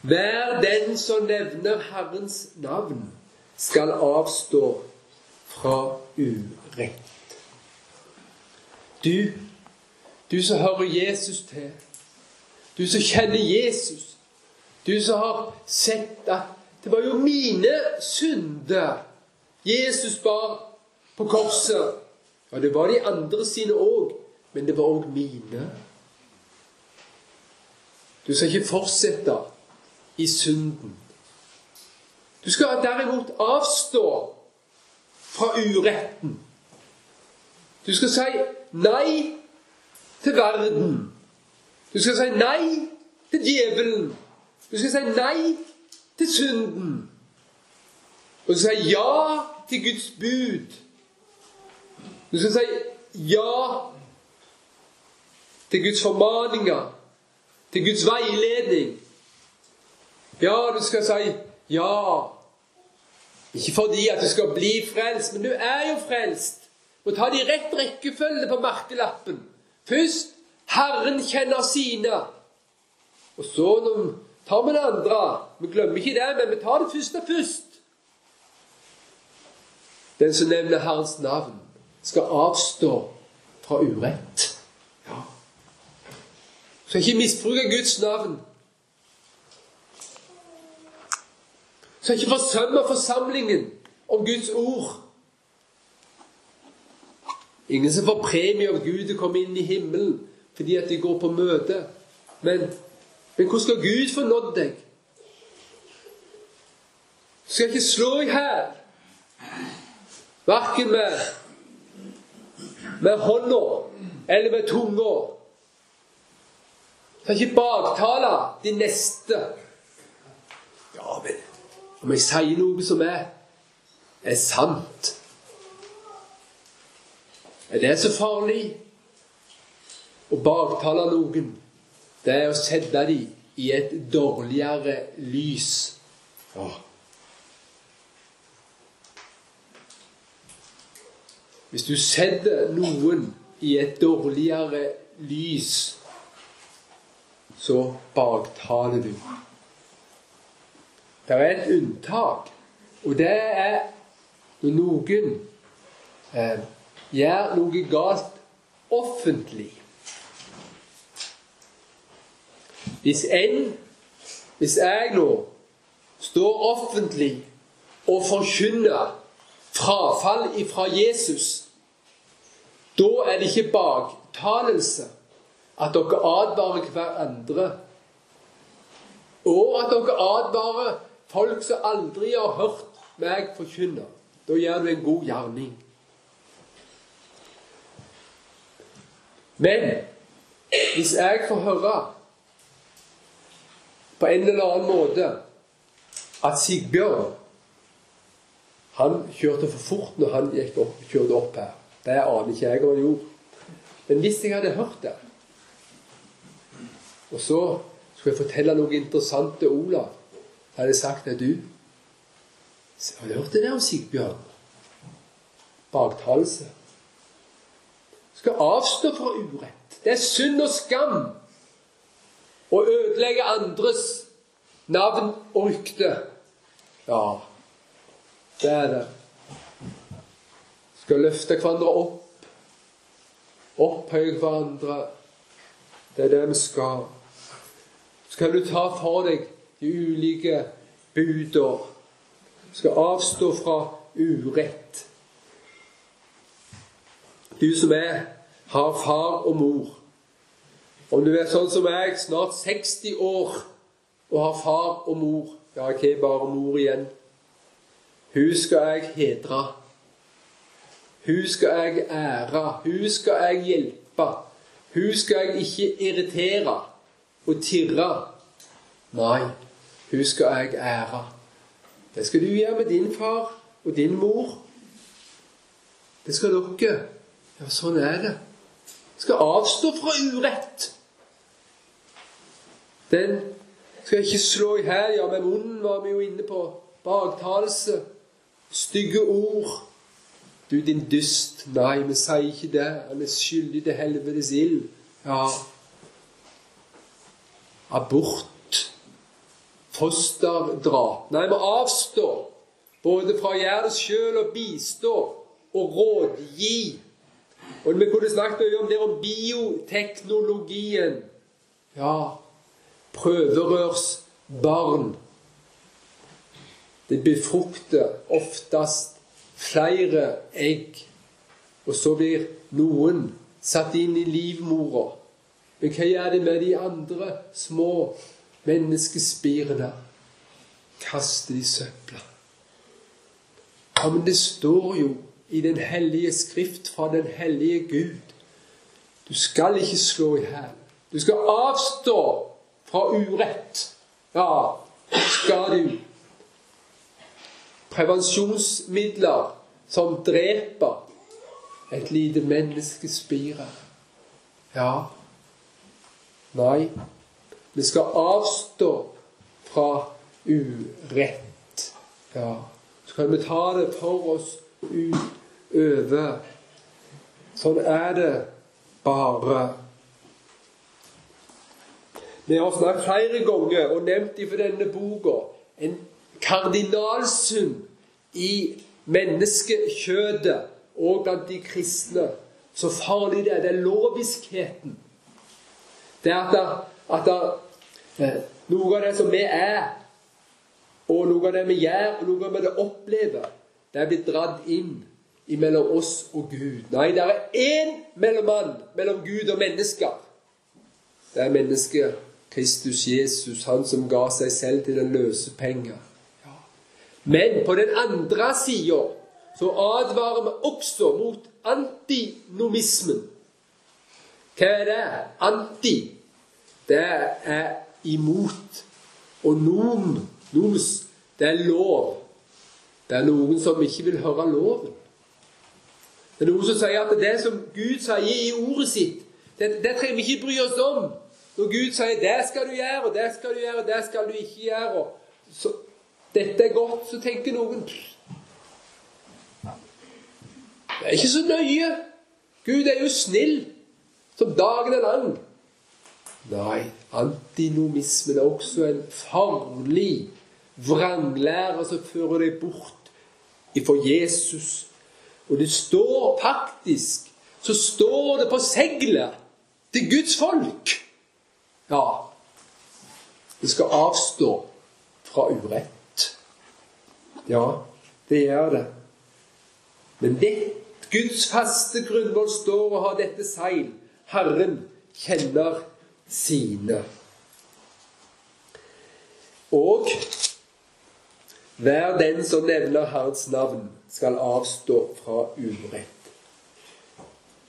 [SPEAKER 1] Hver den som nevner Herrens navn, skal avstå fra urett. Du, du som hører Jesus til, du som kjenner Jesus, du som har sett at det var jo mine synder Jesus bar på korset. Ja, det var de andre sine òg, men det var òg mine. Du skal ikke fortsette i synden. Du skal derimot avstå fra uretten. Du skal si nei til verden. Du skal si nei til djevelen. Du skal si nei til synden. Og du skal si ja til Guds bud. Du skal si ja til Guds formaninger, til Guds veiledning. Ja, du skal si ja. Ikke fordi at du skal bli frelst, men du er jo frelst. Må ta de rett rekkefølge på merkelappen. Først Herren kjenner sine. Og så tar vi det andre. Vi glemmer ikke det, men vi tar det første først. Den som nevner Herrens navn, skal avstå fra urett. Ja. Skal ikke misbruke Guds navn. Skal ikke forsømme forsamlingen om Guds ord. Ingen som får premie av Gud å komme inn i himmelen fordi at de går på møte. Men, men hvordan skal Gud få nådd deg? Du skal ikke slå i hæl. Verken med, med hånda eller med tunga. Du skal ikke baktale de neste. Ja, men om jeg sier noe som er, er sant Er det så farlig? Å baktale noen, det er å sette dem i et dårligere lys. Ja. Hvis du setter noen i et dårligere lys, så baktaler du. Det er et unntak, og det er når noen eh, gjør noe galt offentlig. Hvis en, hvis jeg nå står offentlig og forkynner frafall ifra Jesus, da er det ikke baktalelse at dere advarer hverandre, og at dere advarer folk som aldri har hørt meg forkynne. Da gjør du en god gjerning. Men hvis jeg får høre på en eller annen måte at Sigbjørn han kjørte for fort når han opp, kjørte opp her. Det aner ikke jeg om han gjorde. Men hvis jeg hadde hørt det, og så skulle jeg fortelle noe interessant til Olav hadde sagt at du Har du hørt det der om Sigbjørn? Baktalelse. Skal avstå fra urett. Det er synd og skam å ødelegge andres navn og rykte. Ja, det er det. Skal løfte hverandre opp. Opphøye hverandre. Det er det vi skal. Skal du ta for deg de ulike buder. Skal avstå fra urett. Du som er, har far og mor. Om du er sånn som meg, snart 60 år, og har far og mor Ja, ikke bare mor igjen. Hun skal jeg hedre. Hun skal jeg ære. Hun skal jeg hjelpe. Hun skal jeg ikke irritere og tirre. Nei, hun skal jeg ære. Det skal du gjøre med din far og din mor. Det skal dere. Ja, sånn er det. Skal avstå fra urett. Den skal ikke slå i hæl. Ja, med munnen var vi jo inne på. Baktalelse. Stygge ord. Du, din dyst. Nei, vi sier ikke det. Han er skyldig til helvetes ild. Ja. Abort fosterdrap. Nei, vi avstår både fra å gjøre det sjøl og bistå og rådgi. Og vi kunne snakket mye om det om bioteknologien. Ja, prøverørsbarn. Det befrukter oftest flere egg, og så blir noen satt inn i livmora. Men hva gjør det med de andre små menneskespirene kaster de søpla. Ja, men det står jo i Den hellige skrift fra den hellige Gud. Du skal ikke slå i hæl. Du skal avstå fra urett. Ja, skal du. Prevensjonsmidler som dreper et lite menneskespire. Ja. Nei. Vi skal avstå fra urett. Ja. Så kan vi ta det for oss utover. Sånn er det bare. Vi har snakket flere ganger og nevnt for denne boka en kardinalsum i menneskekjødet og blant de kristne. Så farlig det er. Det er loviskheten. Det er at, det, at det, noe av det som vi er, og noe av det vi gjør, og noe av det vi opplever, det er blitt dratt inn mellom oss og Gud. Nei, det er én mellommann mellom Gud og mennesker. Det er mennesket Kristus Jesus, han som ga seg selv til den løse penger. Men på den andre sida så advarer vi også mot antinomismen. Hva er det? Anti. Det er imot. Og nom, noms, det er lov. Det er noen som ikke vil høre loven. Det er noen som sier at det som Gud sier i ordet sitt, det, det trenger vi ikke bry oss om. Når Gud sier 'det skal du gjøre', og 'det skal du gjøre', og 'det skal du ikke gjøre' så, 'Dette er godt', så tenker noen Det er ikke så nøye. Gud er jo snill som dagen er lang. Nei, antinomismen er også en farlig vranglære som fører deg bort ifra Jesus. Og det står faktisk så står det på seglet til Guds folk ja, det skal avstå fra urett. Ja, det gjør det. Men det Guds faste grunnvoll står og har dette seil. Herren kjenner sine. Og hver den som nevner Herrens navn, skal avstå fra urett.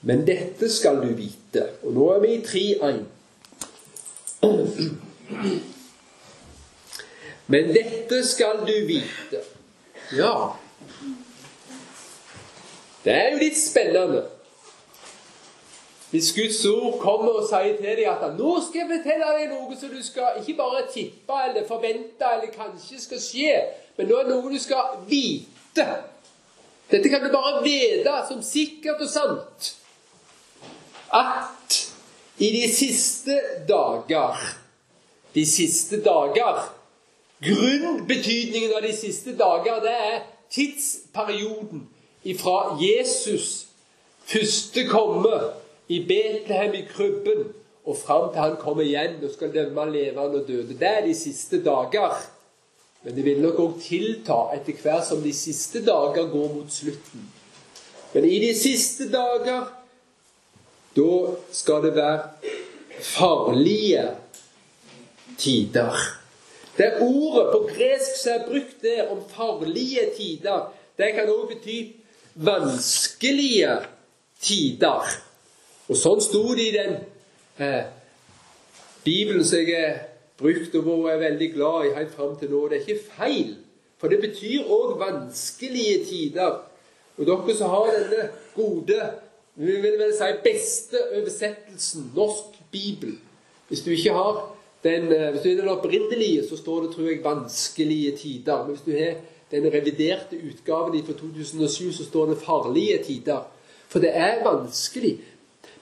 [SPEAKER 1] Men dette skal du vite. Og nå er vi i 3.1. Men dette skal du vite. Ja Det er jo litt spennende. Hvis Guds ord kommer og sier til deg at 'nå skal jeg fortelle deg noe som du skal ikke bare tippe eller forvente eller kanskje skal skje', men nå er det noe du skal vite. Dette kan du bare vite som sikkert og sant. At i de siste dager De siste dager Grunnbetydningen av de siste dager, det er tidsperioden ifra Jesus første komme i Betlehem i krybben og fram til han kommer igjen og skal dømme levende og døde. Det er de siste dager. Men det vil nok òg tilta etter hvert som de siste dager går mot slutten. Men i de siste dager da skal det være farlige tider. Det ordet på gresk som er brukt der om farlige tider, det kan også bety vanskelige tider. Og sånn sto det i den eh, Bibelen som jeg har brukt og vært veldig glad i helt fram til nå. Det er ikke feil, for det betyr òg vanskelige tider. Og dere som har denne gode vi vil vel si beste oversettelsen, norsk bibel. Hvis du ikke har den, eh, hvis du er den opprinnelige, så står det, tror jeg, 'vanskelige tider'. Men hvis du har den reviderte utgaven fra 2007, så står det 'farlige tider'. For det er vanskelig.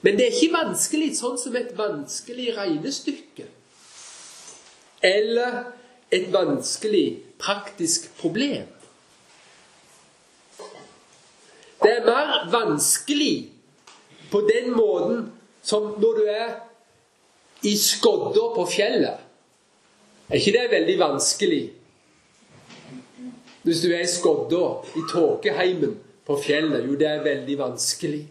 [SPEAKER 1] Men det er ikke vanskelig sånn som et vanskelig regnestykke. Eller et vanskelig praktisk problem. Det er mer vanskelig på den måten som når du er i skodda på fjellet. Er ikke det veldig vanskelig? Hvis du er i skodda, i tåkeheimen på fjellet. Jo, det er veldig vanskelig.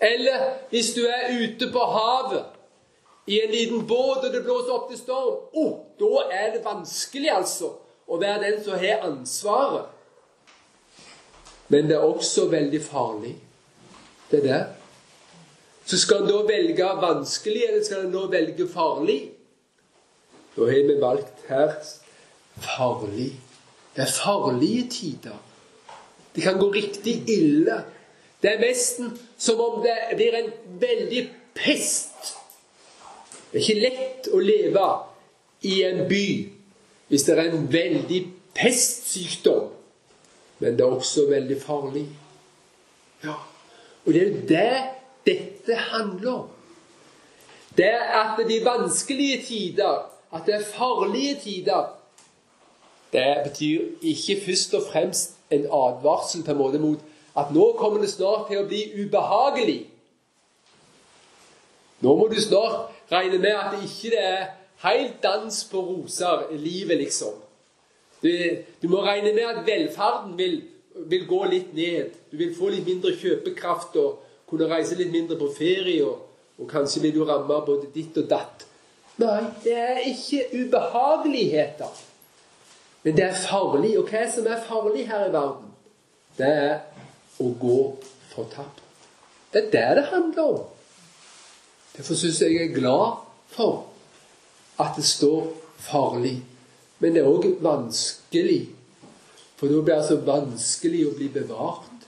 [SPEAKER 1] Eller hvis du er ute på havet i en liten båt og det blåser opp til storm. Oh, da er det vanskelig, altså, å være den som har ansvaret. Men det er også veldig farlig. Det er det. Så skal en da velge vanskelig, eller skal en nå velge farlig? Da har vi valgt her farlig. Det er farlige tider. Det kan gå riktig ille. Det er nesten som om det blir en veldig pest. Det er ikke lett å leve i en by hvis det er en veldig pestsykdom. Men det er også veldig farlig. Ja. Og det er det dette handler om. Det er at de vanskelige tider, at det er farlige tider, det betyr ikke først og fremst en advarsel på en måte mot at nå kommer det snart til å bli ubehagelig. Nå må du snart regne med at det ikke er helt dans på roser, livet, liksom. Du, du må regne med at velferden vil, vil, gå litt ned. Du vil få litt mindre kjøpekraft og kunne reise litt mindre på ferie. Og, og kanskje vil du ramme både ditt og datt. Nei, det er ikke ubehageligheter. Men det er farlig. Og hva er som er farlig her i verden? Det er å gå fortapt. Det er det det handler om. Derfor syns jeg jeg er glad for at det står 'farlig'. Men det er òg vanskelig. For da blir det så vanskelig å bli bevart.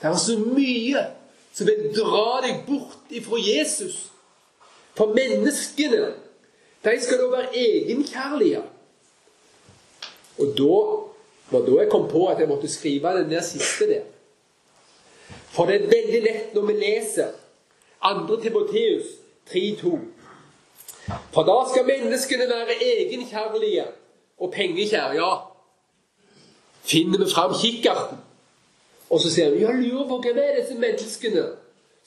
[SPEAKER 1] Det er så mye som vil dra deg bort ifra Jesus. For menneskene, de skal da være egenkjærlige. Og da var da jeg kom på at jeg måtte skrive den der siste der. For det er veldig lett når vi leser 2. Timoteus 3,2. For da skal menneskene være egenkjærlige og pengekjære. Ja, finner vi fram kikkerten, og så ser vi ja, lurer på hvem er disse menneskene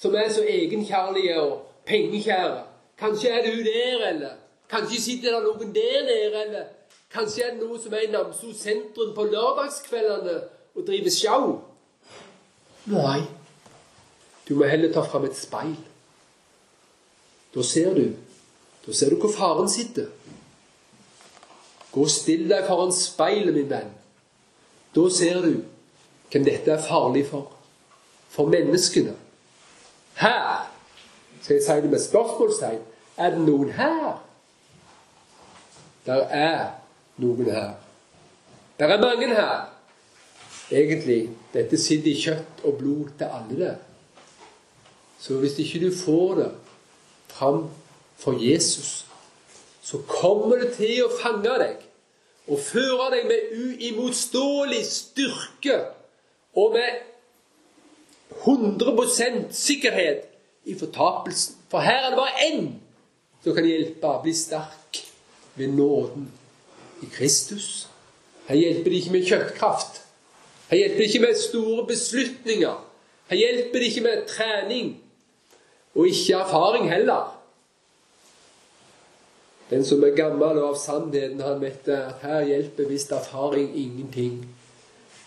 [SPEAKER 1] som er så egenkjærlige og pengekjære. Kanskje er det hun der, eller kanskje sitter det noen der nede, eller kanskje er det noen som er i Namsos sentrum på lørdagskveldene og driver sjau. Nei, du må heller ta fram et speil. Da ser du da ser du hvor faren sitter. Gå og still deg foran speilet, min venn. Da ser du hvem dette er farlig for. For menneskene. Her skal jeg si det med spørsmålstegn er det noen her? Der er noen her. Der er mange her. Egentlig dette sitter i kjøtt og blod til alle det. Så hvis ikke du får det fram for Jesus, så kommer det til å fange deg og føre deg med uimotståelig styrke og med 100% sikkerhet i fortapelsen. For her er det bare én som kan hjelpe å bli sterk ved nåden i Kristus. Her hjelper det ikke med kjøttkraft. Her hjelper det ikke med store beslutninger. Her hjelper det ikke med trening, og ikke erfaring heller. Den som er gammel og av sannheten, han vet at her hjelper visst erfaring ingenting.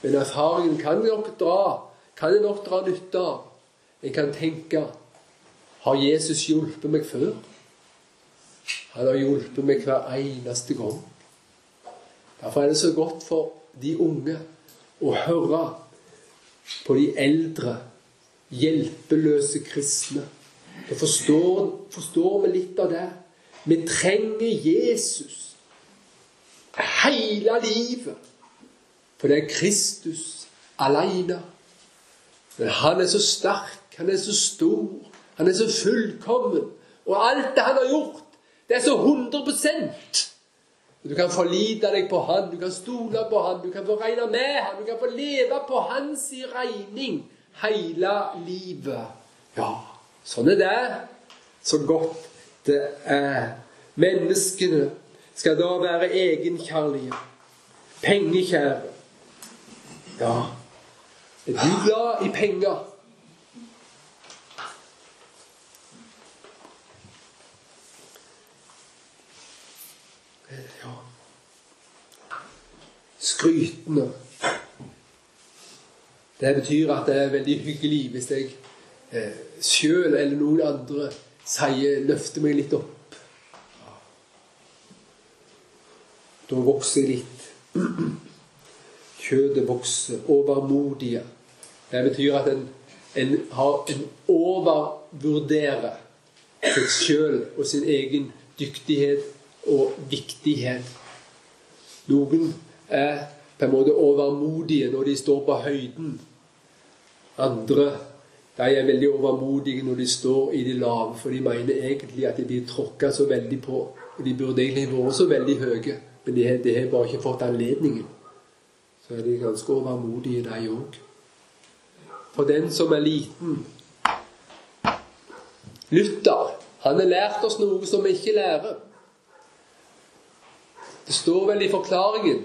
[SPEAKER 1] Men erfaringen kan nok dra, kan jeg nok dra nytte av. Jeg kan tenke Har Jesus hjulpet meg før? Han har hjulpet meg hver eneste gang. Derfor er det så godt for de unge å høre på de eldre, hjelpeløse kristne. Da forstår, forstår vi litt av det. Vi trenger Jesus hele livet. For det er Kristus alene. Men han er så sterk, han er så stor, han er så fullkommen. Og alt det han har gjort, det er så 100 Du kan forlite deg på han, du kan stole på han, du kan få regne med han, du kan få leve på hans regning hele livet. Ja, sånn er det. Så godt det er. Menneskene skal da være egenkjærlige, pengekjære. Ja, er du glad i penger? Ja Skrytende. Det betyr at det er veldig hyggelig hvis jeg eh, sjøl eller noen andre sier, løfter meg litt opp. Da vokser litt. Kjødet vokser. Overmodige. Det betyr at en, en, har, en overvurderer seg sjøl og sin egen dyktighet og viktighet. Noen er på en måte overmodige når de står på høyden. Andre de er veldig overmodige når de står i de lave, for de mener egentlig at de blir tråkka så veldig på. Og de burde egentlig vært så veldig høye, men de de har bare ikke fått anledningen. Så er de ganske overmodige, de òg. For den som er liten Luther han har lært oss noe som vi ikke lærer. Det står vel i forklaringen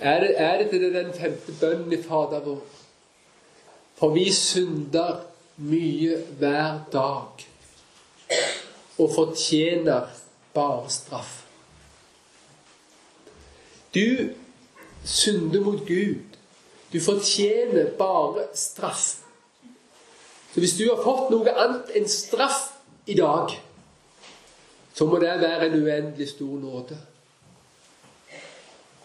[SPEAKER 1] Er det, er det den femte bønnen i Fader vår? For vi synder mye hver dag og fortjener bare straff. Du synder mot Gud. Du fortjener bare straff. Så hvis du har fått noe annet enn straff i dag, så må det være en uendelig stor nåde.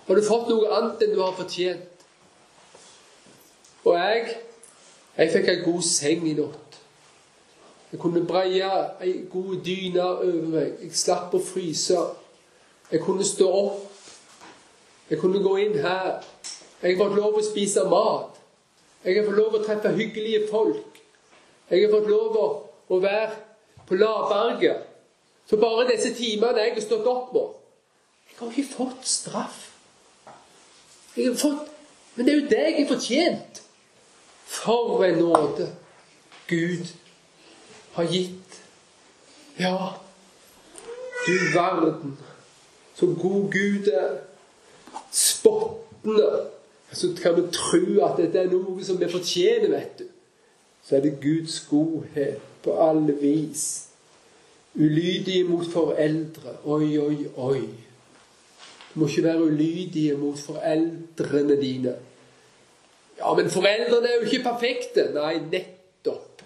[SPEAKER 1] Har du fått noe annet enn du har fortjent? Og jeg jeg fikk ei god seng i natt. Jeg kunne breie ei god dyne over meg. Jeg slapp å fryse. Jeg kunne stå opp. Jeg kunne gå inn her. Jeg har fått lov å spise mat. Jeg har fått lov å treffe hyggelige folk. Jeg har fått lov å være på lavberget. Så bare disse timene jeg har stått opp med Jeg har ikke fått straff. Jeg har fått, Men det er jo det jeg har fortjent. For en nåde Gud har gitt. Ja, du verden, så god Gud er. Spottende. Så kan vi tro at dette er noe som vi fortjener, vet du. Så er det Guds godhet på alle vis. Ulydige mot foreldre. Oi, oi, oi. Du må ikke være ulydige mot foreldrene dine. Ja, men foreldrene er jo ikke perfekte. Nei, nettopp.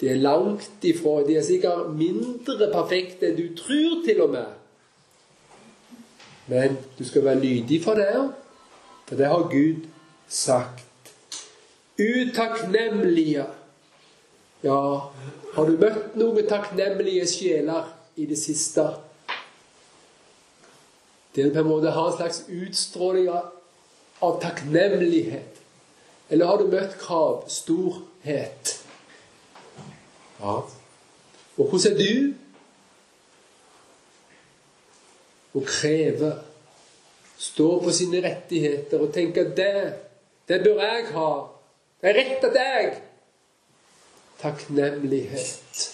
[SPEAKER 1] De er langt ifra. De er sikkert mindre perfekte enn du tror, til og med. Men du skal være lydig for det, for det har Gud sagt. Utakknemlige. Ja, har du møtt noen takknemlige sjeler i det siste? Det på en måte har en slags utstråling av takknemlighet. Eller har du møtt krav, storhet? Ja. Og hvordan er du? Å kreve, stå på sine rettigheter og tenke at det, det bør jeg ha. Det er rett av deg. Takknemlighet.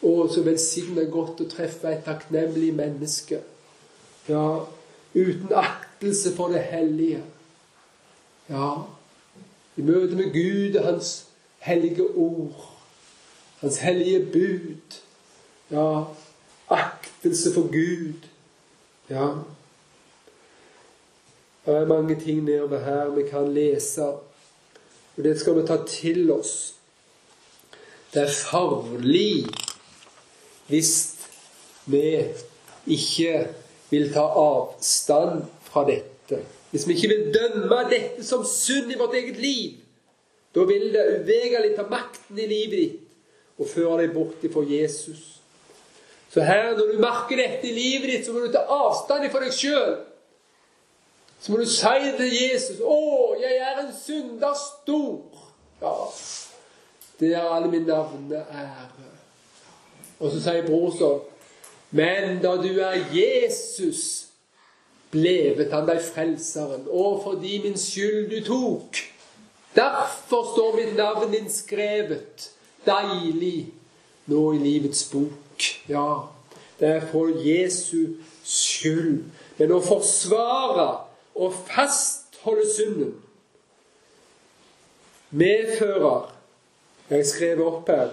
[SPEAKER 1] Å, så velsigna godt å treffe et takknemlig menneske. Ja, uten aktelse for det hellige. Ja, i møte med Gud og Hans hellige ord, Hans hellige bud. Ja, aktelse for Gud. Ja. Det er mange ting nedover her vi kan lese, og det skal vi ta til oss. Det er farlig hvis vi ikke vil ta avstand fra dette. Hvis vi ikke vil dømme dette som synd i vårt eget liv, da vil det uvegerlig ta makten i livet ditt og føre deg bort ifra Jesus. Så her, når du merker dette i livet ditt, så må du ta avstand fra deg sjøl. Så må du si til Jesus 'Å, jeg er en synder stor'. Ja, det er alle mine navne ære. Og så sier bror sånn 'Men da du er Jesus' blevet han deg frelseren, og fordi min skyld du tok. Derfor står mitt navn innskrevet deilig nå i livets bok. Ja, det er for Jesu skyld. Men å forsvare og fastholde synden medfører Jeg skrev opp her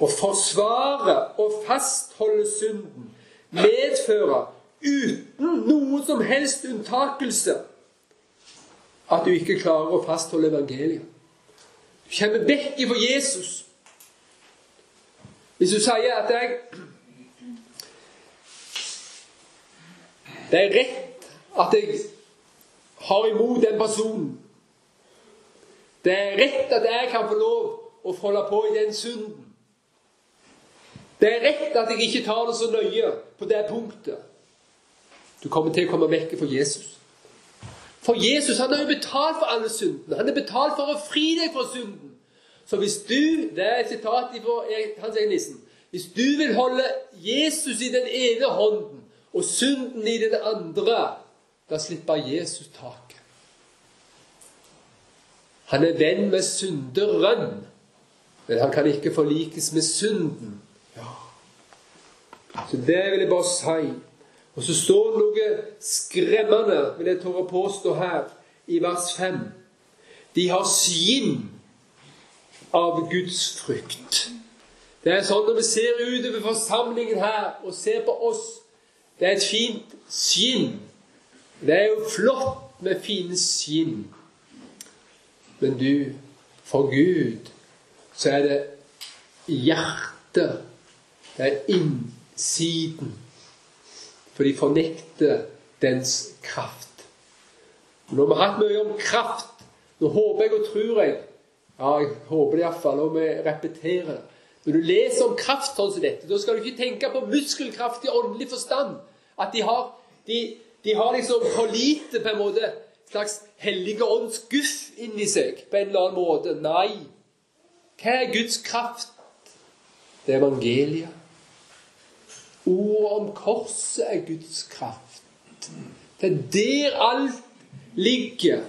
[SPEAKER 1] Å forsvare og fastholde synden medfører uten noen som helst unntakelse at du ikke klarer å fastholde evangeliet. Du kommer vekk ifra Jesus. Hvis du sier at jeg Det er rett at jeg har imot den personen. Det er rett at jeg kan få lov å holde på i den synden. Det er rett at jeg ikke tar det så nøye på det punktet. Du kommer til å komme vekk fra Jesus. For Jesus han har jo betalt for alle syndene. Han er betalt for å fri deg fra synden. Så hvis du Det er et sitat fra Hans egen nissen. Hvis du vil holde Jesus i den ene hånden og synden i den andre, da slipper Jesus taket. Han er venn med synderen, men han kan ikke forlikes med synden. Så det vil jeg bare si. Og så står det noe skremmende, vil jeg tørre å påstå her, i vers 5. De har skinn av Guds frykt. Det er sånn når vi ser utover forsamlingen her og ser på oss Det er et fint skinn. Det er jo flott med fine skinn. Men du, for Gud så er det hjertet. Det er inni siden. For de fornekter dens kraft. Nå har vi hatt mye om kraft. Nå håper jeg og tror jeg Ja, jeg håper det iallfall, og vi repeterer det. Når du leser om kraft sånn som dette, da skal du ikke tenke på muskelkraft i åndelig forstand. At de har, de, de har liksom for lite på en måte slags hellige ånds guff inni seg på en eller annen måte. Nei. Hva er Guds kraft? Det er evangeliet. Ordet om korset er Guds kraft. Det er der alt ligger.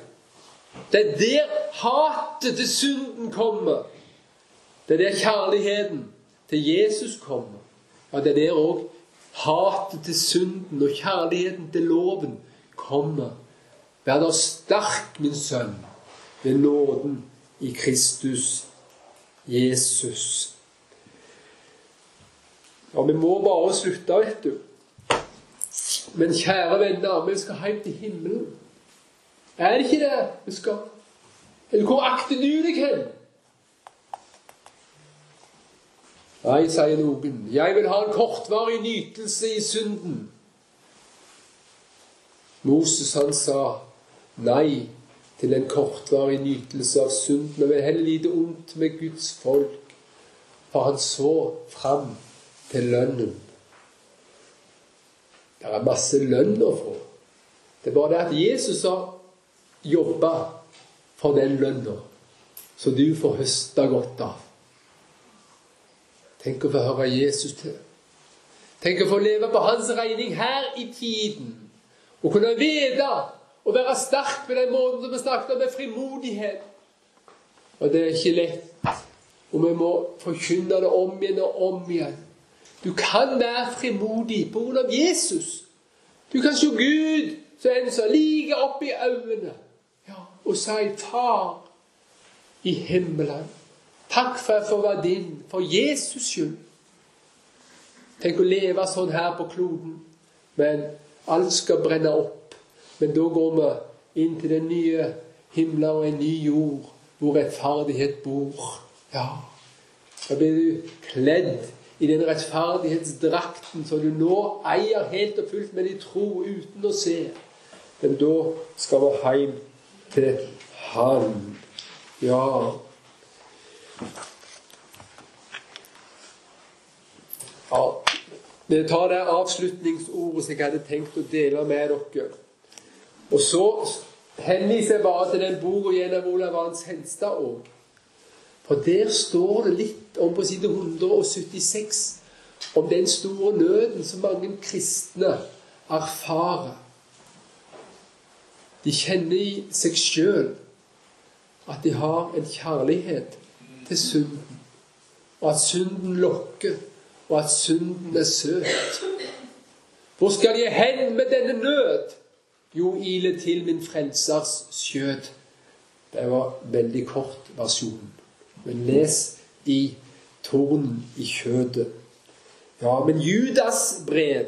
[SPEAKER 1] Det er der hatet til synden kommer. Det er der kjærligheten til Jesus kommer. Og det er der òg hatet til synden og kjærligheten til loven kommer. Vær da sterk, min sønn, ved nåden i Kristus Jesus. Ja, vi må bare slutte, vet du. Men kjære venner, vi skal hjem til himmelen. Er det ikke det vi skal? Eller hvor akter du deg hen? Nei, sier noen, jeg vil ha en kortvarig nytelse i synden. Moses han sa nei til en kortvarig nytelse av synden og vil heller lide ondt med Guds folk, for han så fram til lønnen. Det er masse lønn å få. Det er bare det at Jesus har jobba for den lønna, så du får høste godt av. Tenk å få høre Jesus til. Tenk å få leve på hans regning her i tiden. Og kunne vite og være sterk på den måten som vi snakket om, med frimodighet. Og det er ikke lett. Og vi må forkynne det om igjen og om igjen. Du kan være frimodig på grunn av Jesus. Du kan se Gud som en som ligger oppi øynene ja, og si 'Far i himmelen, takk for at jeg får være din, for Jesus skyld'. Tenk å leve sånn her på kloden, men alt skal brenne opp. Men da går vi inn til den nye himmelen og en ny jord, hvor rettferdighet bor. Ja, da blir du kledd i den rettferdighetsdrakten som du nå eier helt og fullt, men i tro, uten å se. Men da skal vi hjem til Han. Ja. ja. Vi tar det avslutningsordet som jeg hadde tenkt å dele med dere. Og så henviser jeg bare til den boka gjennom Olav Arns Henstad òg. For der står det litt om på side 176 om den store nøden som mange kristne erfarer. De kjenner i seg sjøl at de har en kjærlighet til synden, og at synden lokker, og at synden er søt. Hvor skal jeg hen med denne nød? Jo, ile til min frelsers skjød. Det var veldig kort versjon. Men les i tornen i kjødet. Ja, men Judas brev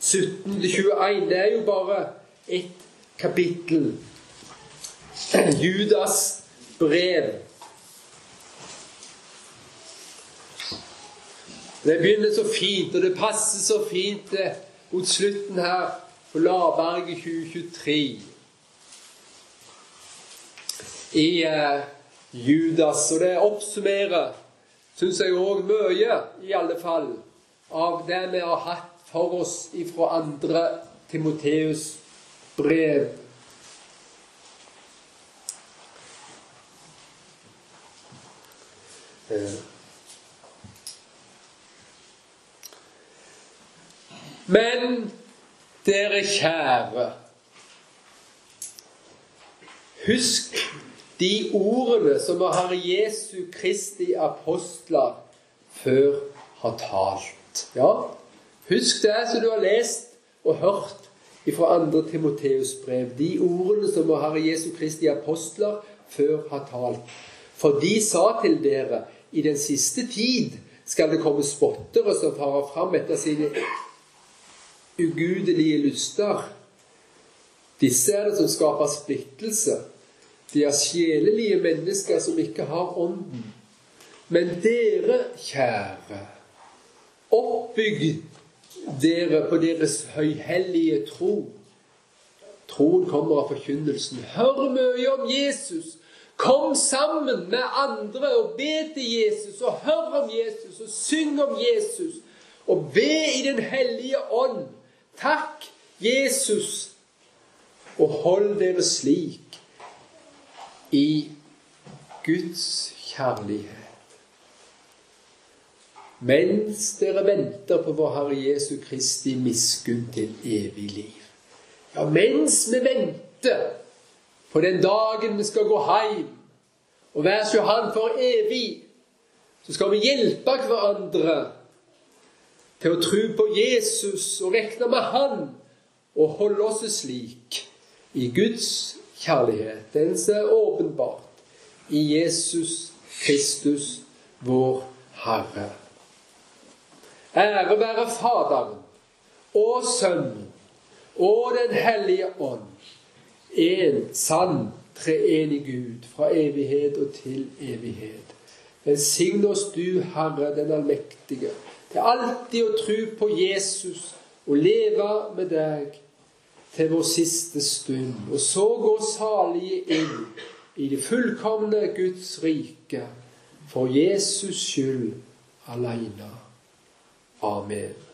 [SPEAKER 1] 17-21, det er jo bare ett kapittel. Judas brev. Det begynner så fint, og det passer så fint mot slutten her på Laberget 2023. I uh, Judas. Og det oppsummerer, syns jeg òg, mye, i alle fall, av det vi har hatt for oss ifra andre Timoteus' brev. Men dere kjære, husk de ordene som Herre Jesu Kristi apostler før har talt. Ja, husk det som du har lest og hørt fra 2. Timoteus brev. De ordene som Herre Jesu Kristi apostler før har talt. For de sa til dere i den siste tid skal det komme spottere som farer fram etter sine ugudelige lyster. Disse er det som skaper splittelse. De er sjelelige mennesker som ikke har ånden. Men dere, kjære, oppbygg dere på deres høyhellige tro. Troen kommer av forkynnelsen. Hør mye om Jesus. Kom sammen med andre og be til Jesus, og hør om Jesus, og syng om Jesus. Og be i Den hellige ånd. Takk, Jesus, og hold dere slik i Guds kjærlighet. Mens dere venter på vår Herre Jesu Kristi miskunn til evig liv. Ja, mens vi venter på den dagen vi skal gå hjem og være hos Han for evig, så skal vi hjelpe hverandre til å tro på Jesus og regne med Han og holde oss slik i Guds kjærlighet, den ser er åpenbart i Jesus Kristus, vår Herre. Ære være Faderen og Sønnen og Den hellige ånd, en sann treenig Gud fra evighet og til evighet. Velsign oss du, Herre den allmektige er alltid å tro på Jesus og leve med deg til vår siste stund, og så gå salige inn i det fullkomne Guds rike for Jesus skyld aleine. Amen.